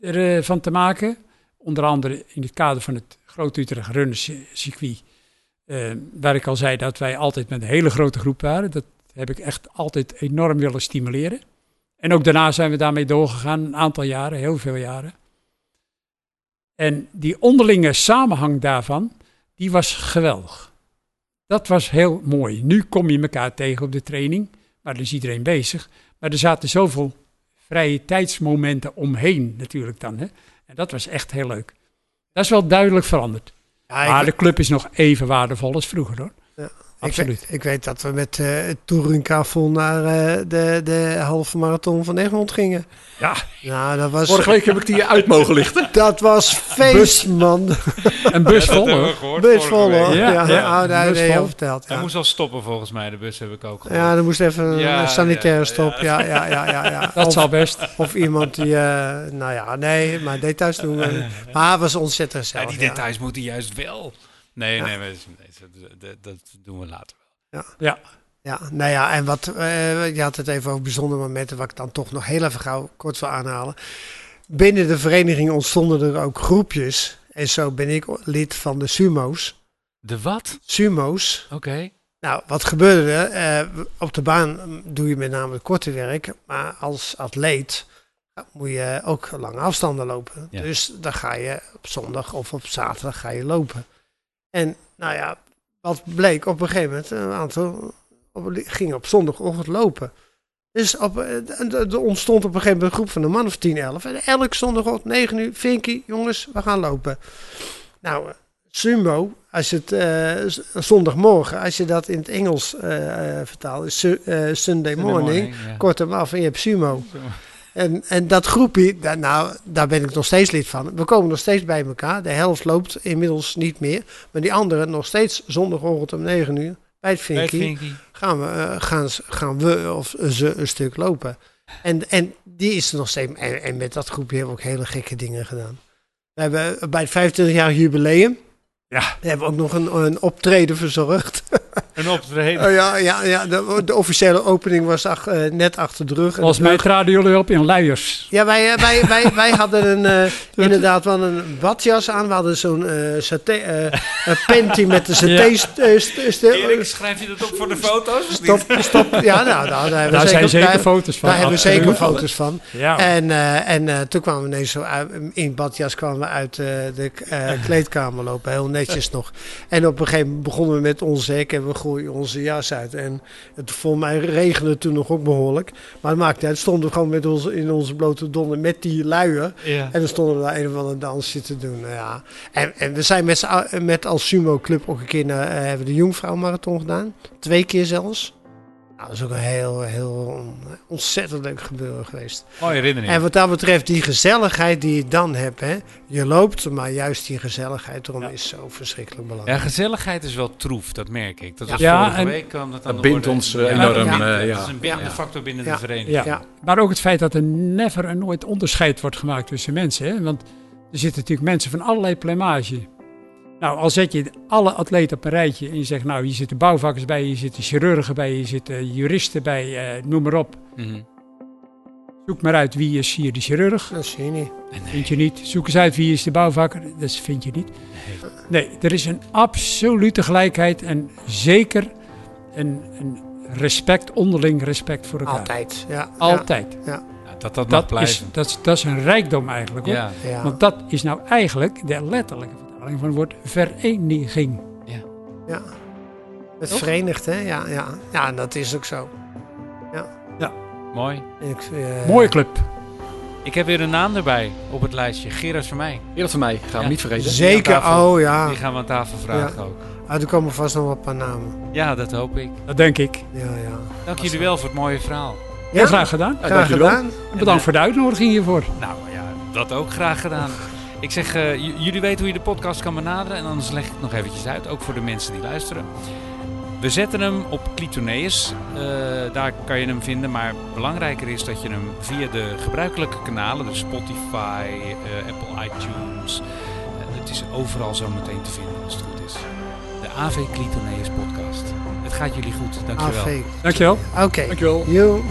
ervan te maken. Onder andere in het kader van het Groot Utrecht Runners circuit. eh, waar ik al zei dat wij altijd met een hele grote groep waren. Dat heb ik echt altijd enorm willen stimuleren. En ook daarna zijn we daarmee doorgegaan, een aantal jaren, heel veel jaren. En die onderlinge samenhang daarvan, die was geweldig. Dat was heel mooi. Nu kom je elkaar tegen op de training, maar dan is iedereen bezig. Maar er zaten zoveel vrije tijdsmomenten omheen natuurlijk dan. Hè? En dat was echt heel leuk. Dat is wel duidelijk veranderd. Ja, maar de club is nog even waardevol als vroeger hoor. Ja, Absoluut. Ik, weet- ik weet dat we met eh het Touringcafel naar eh, de, de halve marathon van Egmond gingen. Ja, Nou, dat was, Vorige week heb ik die uit mogen lichten. dat was feest, man. een bus vol hoor. Bus vol, hoor. Ja, Ja, ja, oh, daar heb je verteld. Hij Ja. moest al stoppen volgens mij, de bus heb ik ook gehoord. Ja, er moest even een Ja, sanitaire ja, stop. ja. Ja, ja, ja, ja. ja. Dat of, zal best. of iemand die, eh, nou ja, nee, maar details doen we. Maar het was ontzettend Ja, gezellig. die ja. details moeten juist wel. Nee, nee, maar dat, nee, dat- doen we later wel. Ja, Ja, nou ja, en wat, eh, je had het even over bijzondere momenten, wat ik dan toch nog heel even gauw kort wil aanhalen. Binnen de vereniging ontstonden er ook groepjes. En zo ben ik lid van de sumo's. De wat? Sumo's, Oké. Nou, wat gebeurde er? Eh, op de baan doe je met name het korte werk, maar als atleet moet je ook lange afstanden lopen. Ja. Dus dan ga je op zondag of op zaterdag ga je lopen. En nou ja, wat bleek op een gegeven moment, een aantal op, gingen op zondagochtend lopen. Dus op, eh, er ontstond op een gegeven moment een groep van een man of 10, 11. En elke zondagochtend 9 uur, Vinkie, jongens, we gaan lopen. Nou, eh, sumo, als je het eh, zondagmorgen, als je dat in het Engels vertaalt, is su- Sunday morning, ja. kort hem af en je hebt sumo. En, en dat groepje, daar, nou, daar ben ik nog steeds lid van. We komen nog steeds bij elkaar. De helft loopt inmiddels niet meer. Maar die anderen nog steeds zondagochtend om 9 uur bij het Vinkie gaan we, eh, gaan, gaan we of ze een stuk lopen. En, en die is er nog steeds. En, en met dat groepje hebben we ook hele gekke dingen gedaan. We hebben bij het 25 jaar jubileum. Ja. Hebben we ook nog een, een optreden verzorgd. Een optreden. Oh ja, ja, ja de, de officiële opening was ach- eh, net achter de rug. En Volgens mij traden jullie op in luiers. Ja, wij, eh, wij, wij, wij hadden een, eh, inderdaad wel een badjas aan. We hadden zo'n eh saté, eh, een panty met de saté... Ja. st- st- st- Erik, schrijf je dat op voor de foto's? Stop, stop. Ja, nou, daar, daar hebben Daar we zijn zeker daar- foto's van. Daar hebben we zeker foto's van. Ja. En, eh, en eh, toen kwamen we ineens zo uit, in badjas kwamen we uit de eh, kleedkamer lopen, heel netjes nog. En op een gegeven moment begonnen we met ons hek en we gooien onze jas uit. En het voor mij regende toen nog ook behoorlijk. Maar het maakt niet uit, stonden we gewoon met onze, in onze blote donder met die luier. Ja. En dan stonden we daar een of andere dansje te doen. Nou ja. en, en we zijn met, met als Sumo Club ook een keer naar, eh, hebben de Jungvrouw Marathon gedaan. Twee keer zelfs. Nou, dat is ook een heel, heel ontzettend leuk gebeuren geweest. Mooie herinnering. En wat dat betreft, die gezelligheid die je dan hebt, hè. Je loopt, maar juist die gezelligheid, Ja. is zo verschrikkelijk Ja, belangrijk. gezelligheid is wel troef, dat merk ik. Dat was Ja, vorige en- week kwam dat aan Dat bindt ons, eh, enorm, dat eh, is ja. een bindende Ja. factor binnen Ja. de vereniging. Ja. Ja. Maar ook het feit dat er never en nooit onderscheid wordt gemaakt tussen mensen. Hè? Want er zitten natuurlijk mensen van allerlei plumage. Nou, al zet je alle atleten op een rijtje en je zegt, nou, hier zitten bouwvakkers bij, hier zitten chirurgen bij, hier zitten juristen bij, eh, noem maar op. Mhm. Zoek maar uit wie is hier de chirurg. Dat zie je niet. Nee, nee. Vind je niet. Zoek eens uit wie is de bouwvakker. Dat vind je niet. Nee, er is een absolute gelijkheid en zeker een, een respect, onderling respect voor elkaar. Altijd. Ja. Altijd. Ja, dat dat Dat is, blijven. dat, is, dat is een rijkdom eigenlijk. Hoor. Ja. Ja. ja. Want dat is nou eigenlijk de letterlijke vertaling van het woord vereniging. ja. Het Toch? verenigt, hè? Ja, ja. ja, dat is ook zo. Mooi. Ik, eh, Mooie club. Ik heb weer een naam erbij op het lijstje. Gerard van mij. Eerlijk van mij, gaan we Ja. niet vergeten. Zeker, oh ja. Die gaan we aan tafel vragen ook. Ah, er komen vast nog wel een paar namen. Ja, dat hoop ik. Dat denk ik. Ja, ja. Dank jullie wel voor het mooie verhaal. Heel graag gedaan. Ja, Graag dank jullie wel. gedaan. En bedankt voor de uitnodiging hiervoor. Nou ja, dat ook graag gedaan. Ik zeg, eh, jullie weten hoe je de podcast kan benaderen. En anders leg ik het nog eventjes uit, ook voor de mensen die luisteren. We zetten hem op Clitoneus. Eh, daar kan je hem vinden. Maar belangrijker is dat je hem via de gebruikelijke kanalen, dus Spotify, eh, Apple iTunes. het is overal zo meteen te vinden als het goed is. De AV Clitoneus podcast. Het gaat jullie goed, dankjewel. AV. Dankjewel. Oké. Dankjewel. You.